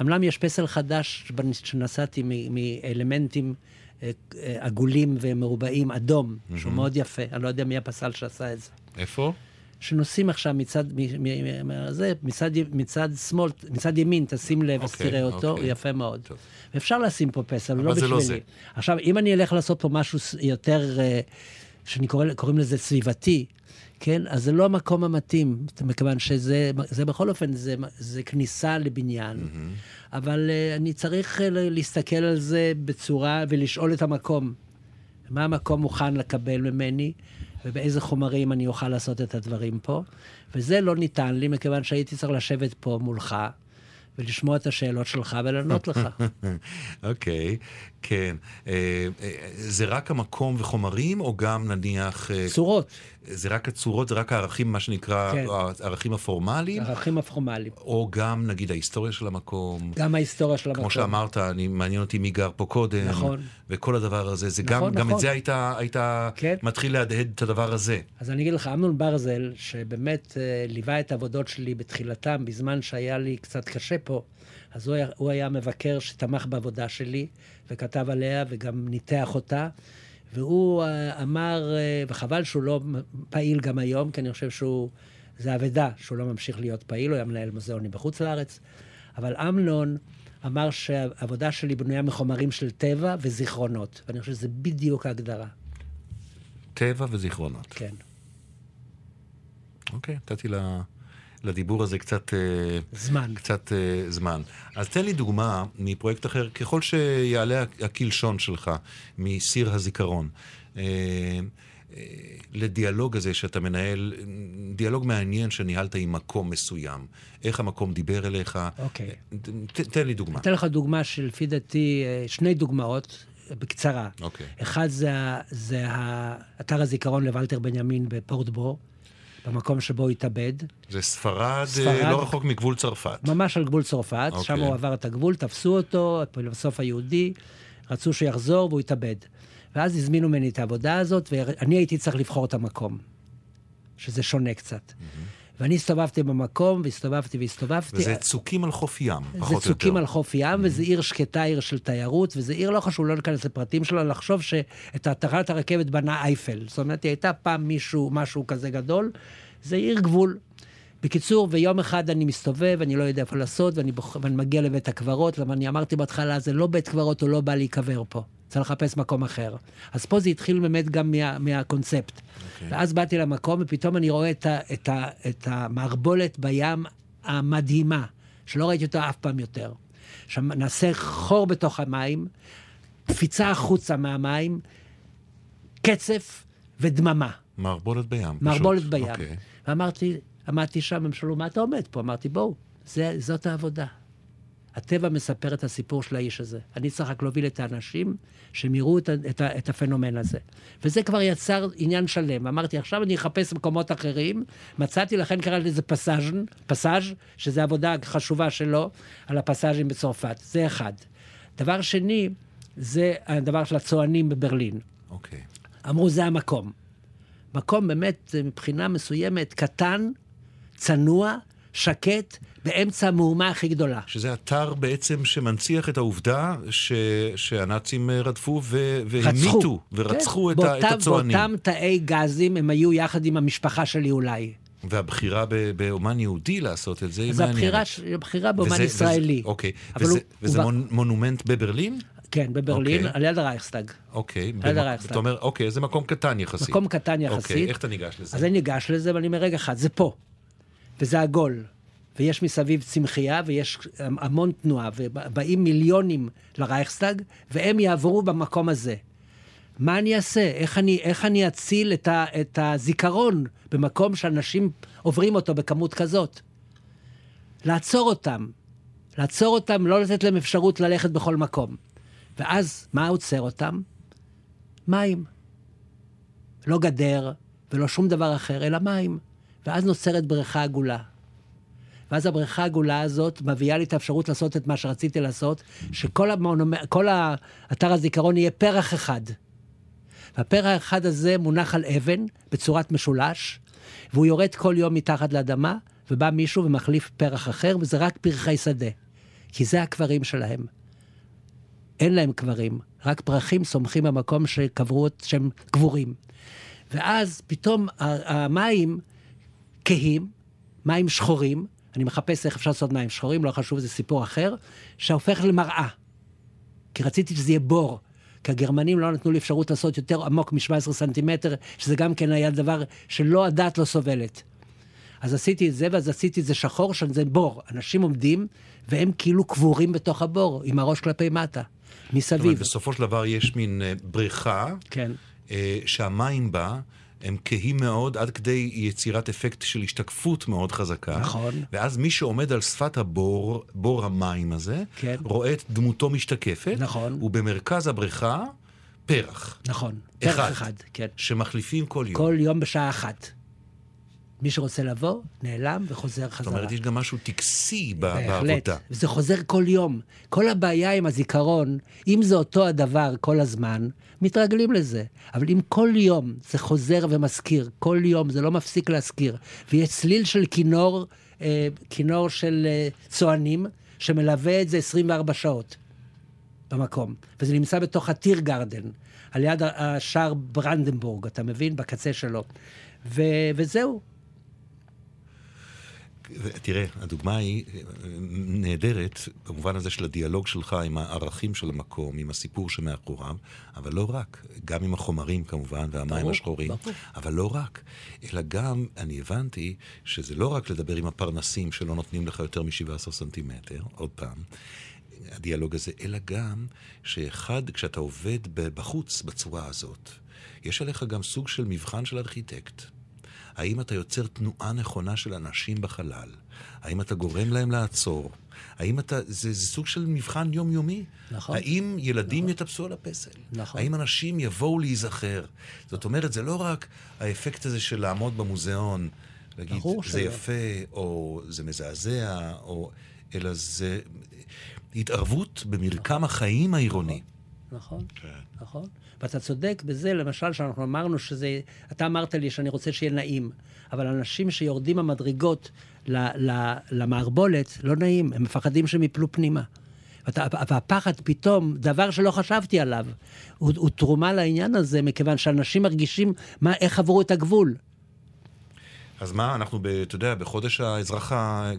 אמנם יש פסל חדש שנסעתי מאלמנטים אה, אה, עגולים ומרובעים, אדום, שהוא מאוד יפה, אני לא יודע מי הפסל שעשה את זה. איפה? שנוסעים עכשיו מצד, מ- מ- מ- זה, מצד, מצד שמאל, מצד ימין, תשים לב, אז אוקיי, תראה אותו, הוא אוקיי. יפה מאוד. טוב. ואפשר לשים פה פסל, אבל לא זה בשבילי. לא זה. עכשיו, אם אני אלך לעשות פה משהו יותר, אה, שאני קורא, קוראים לזה סביבתי, כן? אז זה לא המקום המתאים, מכיוון שזה, זה בכל אופן, זה, זה כניסה לבניין. אבל אה, אני צריך אה, להסתכל על זה בצורה, ולשאול את המקום. מה המקום מוכן לקבל ממני, ובאיזה חומרים אני אוכל לעשות את הדברים פה. וזה לא ניתן לי, מכיוון שהייתי צריך לשבת פה מולך, ולשמוע את השאלות שלך ולענות לך. אוקיי, כן. אה, אה, זה רק המקום וחומרים, או גם נניח... אה, צורות, זה רק הצורות, זה רק הערכים, מה שנקרא, כן. הערכים הפורמליים, הערכים הפורמליים. או גם, נגיד, ההיסטוריה של המקום. גם ההיסטוריה של המקום. כמו שאמרת, אני, מעניין אותי מי גר פה קודם. נכון. וכל הדבר הזה, זה נכון, גם, גם נכון. את זה היית, היית כן. מתחיל להדהד את הדבר הזה. אז אני אגיד לך, אמנון ברזל, שבאמת ליווה את העבודות שלי בתחילתם, בזמן שהיה לי קצת קשה פה, אז הוא היה, הוא היה מבקר שתמך בעבודה שלי, וכתב עליה, וגם ניתח אותה. והוא אה, אמר, אה, וחבל שהוא לא פעיל גם היום, כי אני חושב שהוא, זה אבדה שהוא לא ממשיך להיות פעיל, הוא היה מנהל מוזיאונים בחוץ לארץ. אבל אמנון אמר שהעבודה שלי בנויה מחומרים של טבע וזיכרונות, ואני חושב שזה בדיוק ההגדרה, טבע וזיכרונות. כן. אוקיי, נתתי ל- לדיבור הזה קצת... אה, זמן. קצת uh, זמן. אז תן לי דוגמה מפרויקט אחר, ככל שיעלה הקלשון שלך מסיר הזיכרון, uh, לדיאלוג הזה שאתה מנהל, דיאלוג מעניין שניהלת עם מקום מסוים. איך המקום דיבר אליך. אוקיי. ת, תן לי דוגמה. אתן לך דוגמה שלפי דעתי, אה, שני דוגמאות, אה, בקצרה. אוקיי. אחד זה, זה אתר הזיכרון לוולטר בנימין בפורטבור, במקום שבו התאבד. זה ספרד, ספרד. ספרד, לא רחוק מגבול צרפת. ממש על גבול צרפת, אוקיי. שם הוא עבר את הגבול, תפסו אותו, הפילוסוף היהודי, רצו שיחזור והוא התאבד. ואז הזמינו ממני את העבודה הזאת, ואני הייתי צריך לבחור את המקום, שזה שונה קצת. ואני הסתובבתי במקום, והסתובבתי והסתובבתי. וזה צוקים על חוף ים, זה פחות או צוקים יותר. על חוף ים, וזה עיר שקטה, עיר של תיירות, וזה עיר, לא חשוב, לא ניכנס לפרטים שלו, לחשוב שאת תחנת הרכבת בנה אייפל. זאת אומרת, היא הייתה פעם מישהו, משהו כזה גדול, זה עיר גבול. בקיצור, ויום אחד אני מסתובב, אני לא יודע איפה לעשות, ואני, בוח... ואני מגיע לבית הקברות, למה אני אמרתי בהתחלה, זה לא בית קברות, הוא לא בא להיקבר פה. צריך לחפש מקום אחר. אז פה זה התחיל באמת גם מה, מהקונספט. Okay. ואז באתי למקום, ופתאום אני רואה את, ה, את, ה, את המערבולת בים המדהימה, שלא ראיתי אותה אף פעם יותר. שם נעשה חור בתוך המים, קפיצה החוצה מהמים, קצף ודממה. מערבולת בים. פשוט. מערבולת בים. אוקיי. ואמרתי, עמדתי שם, הם שאלו, מה אתה עומד פה? אמרתי, בואו, זה, זאת העבודה. הטבע מספר את הסיפור של האיש הזה. אני צריך רק להוביל את האנשים שהם יראו את, את, את הפנומן הזה. וזה כבר יצר עניין שלם. אמרתי, עכשיו אני אחפש מקומות אחרים. מצאתי, לכן קראתי לזה פסאז', פסאז', שזו עבודה חשובה שלו, על הפסאז'ים בצרפת. זה אחד. דבר שני, זה הדבר של הצוענים בברלין. אוקיי. אמרו, זה המקום. מקום באמת, מבחינה מסוימת, קטן, צנוע, שקט, באמצע המהומה הכי גדולה. שזה אתר בעצם שמנציח את העובדה ש... שהנאצים אה, רדפו ו... והמיתו ורצחו כן, את, ה... באותם- את הצוענים. באותם תאי גזים הם היו יחד עם המשפחה שלי אולי. והבחירה ב... באומן יהודי לעשות את זה היא אז מעניינת. הבחירה, ש- הבחירה באומן וזה- ישראלי. וזה, אוקיי. וזה, הוא- וזה הוא. מונומנט בברלין? כן, בברלין, אוקיי. על יד הרייכסטאג. אוקיי. ליד במק- הרייכסטאג. אתה אומר, אוקיי, זה מקום קטן יחסית. מקום קטן אוקיי, יחסית. איך אתה ניגש לזה? אז אני ניגש לזה, ואני אומר, רגע אחד, זה פה. וזה עגול. ויש מסביב צמחייה, ויש המון תנועה, ובאים מיליונים לרייכסטאג, והם יעברו במקום הזה. מה אני אעשה? איך אני, איך אני אציל את, ה, את הזיכרון במקום שאנשים עוברים אותו בכמות כזאת? לעצור אותם. לעצור אותם, לא לתת להם אפשרות ללכת בכל מקום. ואז, מה עוצר אותם? מים. לא גדר ולא שום דבר אחר, אלא מים. ואז נוצרת בריכה עגולה. ואז הבריכה העגולה הזאת מביאה לי את האפשרות לעשות את מה שרציתי לעשות, שכל המונומ... כל אתר הזיכרון יהיה פרח אחד. והפרח האחד הזה מונח על אבן בצורת משולש, והוא יורד כל יום מתחת לאדמה, ובא מישהו ומחליף פרח אחר, וזה רק פרחי שדה. כי זה הקברים שלהם. אין להם קברים, רק פרחים צומחים במקום שקברו, שהם קבורים. ואז פתאום המים כהים, מים שחורים, אני מחפש איך אפשר לעשות מים שחורים, לא חשוב, זה סיפור אחר, שהופך למראה. כי רציתי שזה יהיה בור. כי הגרמנים לא נתנו לי אפשרות לעשות יותר עמוק מ-17 סנטימטר, שזה גם כן היה דבר שלא הדעת לא סובלת. אז עשיתי את זה, ואז עשיתי את זה שחור, שזה בור. אנשים עומדים, והם כאילו קבורים בתוך הבור, עם הראש כלפי מטה, זאת אומרת, מסביב. בסופו של דבר יש מין אה, בריכה, כן, אה, שהמים בה הם כהים מאוד עד כדי יצירת אפקט של השתקפות מאוד חזקה. נכון. ואז מי שעומד על שפת הבור, בור המים הזה, כן. רואה את דמותו משתקפת. נכון. ובמרכז הבריכה, פרח. נכון. אחד. פרח אחד, כן. שמחליפים כל יום. כל יום בשעה אחת. מי שרוצה לבוא, נעלם וחוזר זאת חזרה. אומרת, יש גם משהו טקסי בהחלט. בעבודה. וזה חוזר כל יום. כל הבעיה עם הזיכרון, אם זה אותו הדבר כל הזמן, מתרגלים לזה. אבל אם כל יום זה חוזר ומזכיר, כל יום זה לא מפסיק להזכיר, ויש צליל של כינור, אה, כינור של אה, צוענים, שמלווה את זה 24 שעות במקום. וזה נמצא בתוך הטיר גרדן, על יד השער ברנדנבורג, אתה מבין? בקצה שלו. ו- וזהו. תראה, הדוגמה היא אה, נהדרת במובן הזה של הדיאלוג שלך עם הערכים של המקום, עם הסיפור שמאחוריו, אבל לא רק, גם עם החומרים כמובן, והמים ברור, השחורים, ברור. אבל לא רק, אלא גם, אני הבנתי, שזה לא רק לדבר עם הפרנסים שלא נותנים לך יותר מ-17 סנטימטר, עוד פעם, הדיאלוג הזה, אלא גם שאחד, כשאתה עובד בחוץ בצורה הזאת, יש עליך גם סוג של מבחן של ארכיטקט. האם אתה יוצר תנועה נכונה של אנשים בחלל? האם אתה גורם להם לעצור? האם אתה... זה, זה סוג של מבחן יומיומי. נכון. האם ילדים נכון. יטפסו על הפסל? נכון. האם אנשים יבואו להיזכר? זאת אומרת, זה לא רק האפקט הזה של לעמוד במוזיאון, להגיד, ברור זה שלא. יפה, או זה מזעזע, או... אלא זה התערבות במרקם החיים העירוני. נכון, כן. נכון. ואתה צודק בזה, למשל, שאנחנו אמרנו שזה... אתה אמרת לי שאני רוצה שיהיה נעים, אבל אנשים שיורדים המדרגות ל, ל, למערבולת, לא נעים, הם מפחדים שהם יפלו פנימה. ואתה, והפחד פתאום, דבר שלא חשבתי עליו, הוא, הוא תרומה לעניין הזה, מכיוון שאנשים מרגישים מה, איך עברו את הגבול. אז מה, אנחנו, ב, אתה יודע, בחודש האזרח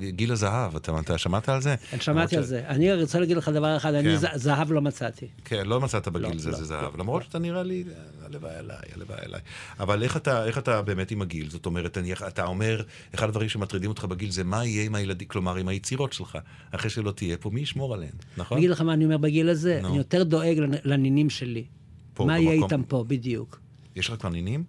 גיל הזהב, אתה, אתה שמעת על זה? אני שמעתי על ש- זה. אני רוצה להגיד לך דבר אחד, אני כן. ז- זהב לא מצאתי. כן, לא מצאת בגיל לא, זה, לא, זה זהב. לא, למרות שאתה נראה לי, הלוואי עליי, הלוואי עליי. אבל איך אתה, איך אתה באמת עם הגיל? זאת אומרת, אני, אתה אומר, אחד הדברים שמטרידים אותך בגיל זה מה יהיה עם הילדים, כלומר, עם היצירות שלך. אחרי שלא תהיה פה, מי ישמור עליהן, נכון? אני אגיד לך מה אני אומר בגיל הזה, נו. אני יותר דואג לנ- לנינים שלי. פה, מה יהיה במקום. איתם פה, בדיוק. יש לך כבר נינים?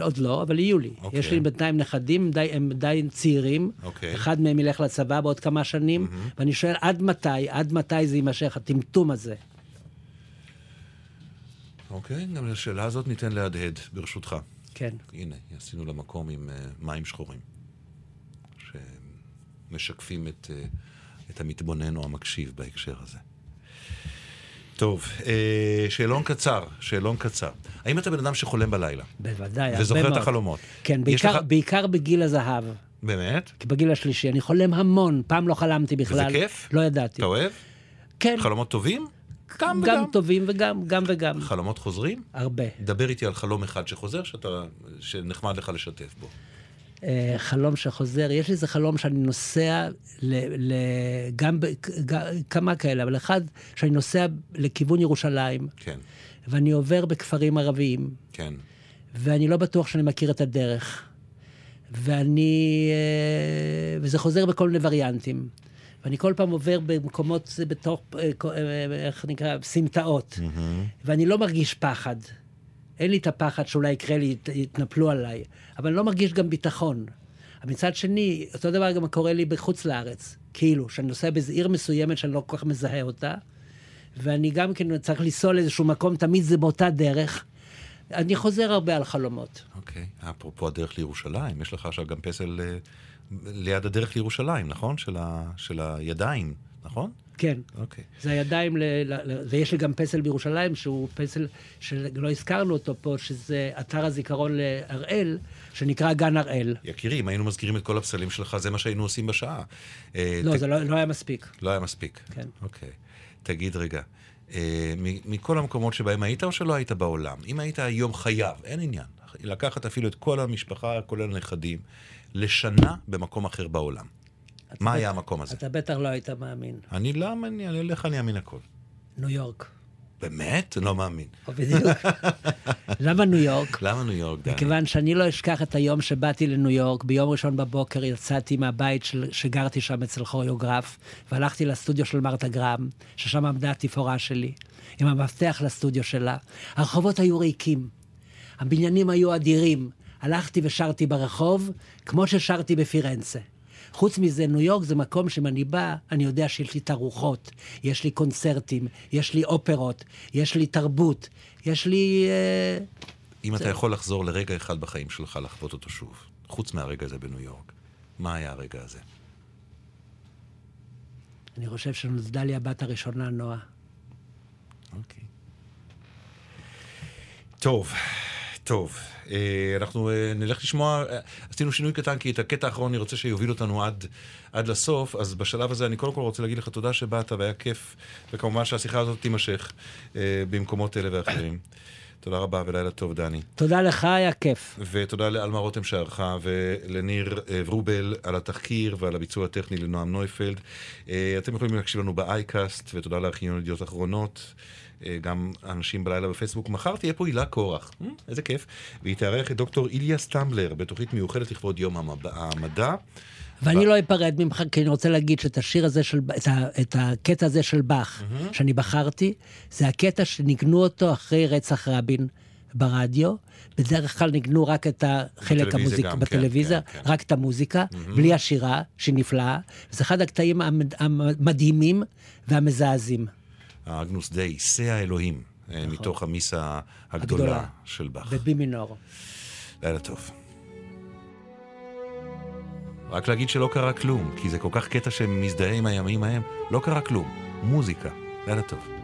עוד לא, אבל יהיו לי. אוקיי. יש לי בינתיים נכדים, די, הם די צעירים. אוקיי. אחד מהם ילך לצבא בעוד כמה שנים, ואני שואל, עד מתי, עד מתי זה יימשך, הטמטום הזה? אוקיי, גם לשאלה הזאת ניתן להדהד, ברשותך. כן. הנה, עשינו לה מקום עם uh, מים שחורים, שמשקפים את, uh, את המתבונן או המקשיב בהקשר הזה. טוב, uh, שאלון קצר, שאלון קצר. האם אתה בן אדם שחולם בלילה? בוודאי, הרבה מאוד. וזוכר את החלומות? כן, בעיקר, לך- בעיקר בגיל הזהב, באמת? כי בגיל השלישי. אני חולם המון, פעם לא חלמתי בכלל. כיף? לא ידעתי. אתה אוהב? כן, חלומות טובים? גם גם וגם. טובים וגם, גם וגם. חלומות חוזרים? הרבה. דבר איתי על חלום אחד שחוזר, שאתה, שנחמד לך לשתף בו. אה, חלום שחוזר, יש לי איזה חלום שאני נוסע, ל, ל, גם ב, ג- כמה כאלה, אבל אחד, שאני נוסע לכיוון ירושלים, כן, ואני עובר בכפרים ערביים, כן. ואני לא בטוח שאני מכיר את הדרך. ואני... אה, וזה חוזר בכל מיני וריאנטים. ואני כל פעם עובר במקומות, בתוך, אה, איך נקרא, סמטאות. ואני לא מרגיש פחד. אין לי את הפחד שאולי יקרה לי, ית- יתנפלו עליי. אבל אני לא מרגיש גם ביטחון. מצד שני, אותו דבר גם קורה לי בחוץ לארץ. כאילו, שאני נוסע באיזו עיר מסוימת שאני לא כל כך מזהה אותה, ואני גם כן צריך לנסוע לאיזשהו מקום, תמיד זה באותה דרך. אני חוזר הרבה על חלומות. אוקיי. אפרופו הדרך לירושלים, יש לך עכשיו גם פסל אה, ליד הדרך לירושלים, נכון? של, ה, של הידיים, נכון? כן. אוקיי. זה הידיים, ל, ל, ל, ויש לי גם פסל בירושלים, שהוא פסל שלא הזכרנו אותו פה, שזה אתר הזיכרון להראל, שנקרא גן הראל. יקירי, אם היינו מזכירים את כל הפסלים שלך, זה מה שהיינו עושים בשעה. אה, לא, ת- זה לא, לא היה מספיק. לא היה מספיק. כן. אוקיי. תגיד רגע, אה, מכל המקומות שבהם היית או שלא היית בעולם, אם היית היום חייב, אין עניין, לקחת אפילו את כל המשפחה, כולל הנכדים, לשנה במקום אחר בעולם. מה היה המקום הזה? אתה בטח לא היית מאמין. אני לא מאמין, אני לך אני אאמין הכל. ניו יורק. באמת? לא מאמין. בדיוק. למה ניו יורק? למה ניו יורק, דני? מכיוון שאני לא אשכח את היום שבאתי לניו יורק, ביום ראשון בבוקר יצאתי מהבית של, שגרתי שם אצל כוריאוגרף, והלכתי לסטודיו של מרתה גרם, ששם עמדה התפאורה שלי, עם המפתח לסטודיו שלה. הרחובות היו ריקים, הבניינים היו אדירים. הלכתי ושרתי ברחוב, כמו ששרתי בפירנצה. חוץ מזה, ניו יורק זה מקום שאם אני בא, אני יודע שיש לי תערוכות, יש לי קונצרטים, יש לי אופרות, יש לי תרבות, יש לי... אה, אם אתה יכול לחזור לרגע אחד בחיים שלך, לחוות אותו שוב, חוץ מהרגע הזה בניו יורק, מה היה הרגע הזה? אני חושב שנולדה לי הבת הראשונה, נועה. אוקיי. טוב, טוב. אה, אנחנו אה, נלך לשמוע, אה, עשינו שינוי קטן, כי את הקטע האחרון אני רוצה שיוביל אותנו עד, עד לסוף, אז בשלב הזה אני קודם כל רוצה להגיד לך תודה שבאת והיה כיף, וכמובן שהשיחה הזאת תימשך במקומות אלה ואחרים. תודה רבה ולילה טוב, דני. תודה לך, היה כיף. ותודה לאלמה רותם שערכה ולניר ורובל על התחקיר ועל הביצוע הטכני לנועם נויפלד. אתם יכולים להקשיב לנו באייקאסט, ותודה לארכיון ידיעות אחרונות. אה, גם אנשים בלילה בפייסבוק. מחר תהיה פה הילה קורח, אה, איזה כיף. והיא תארח את דוקטור איליה סטמבלר בתוכנית מיוחדת לכבוד יום המדע. ואני לא אפרד ממך, כי אני רוצה להגיד שאת השיר הזה של, את, ה, את הקטע הזה של באך, שאני בחרתי, זה הקטע שניגנו אותו אחרי רצח רבין ברדיו. בדרך כלל ניגנו רק את החלק המוזיקה, כן, בטלוויזיה, כן, כן. רק את המוזיקה, בלי השירה, שהיא נפלאה. זה אחד הקטעים המד- המדהימים והמזעזעים. האגנוס דיי, שא האלוהים, אה, מתוך המיסה הגדולה הגדולה. של באך. בבי מינור. לילה טוב. רק להגיד שלא קרה כלום, כי זה כל כך קטע שמזדהה עם הימים ההם, לא קרה כלום. מוזיקה. לילה טוב.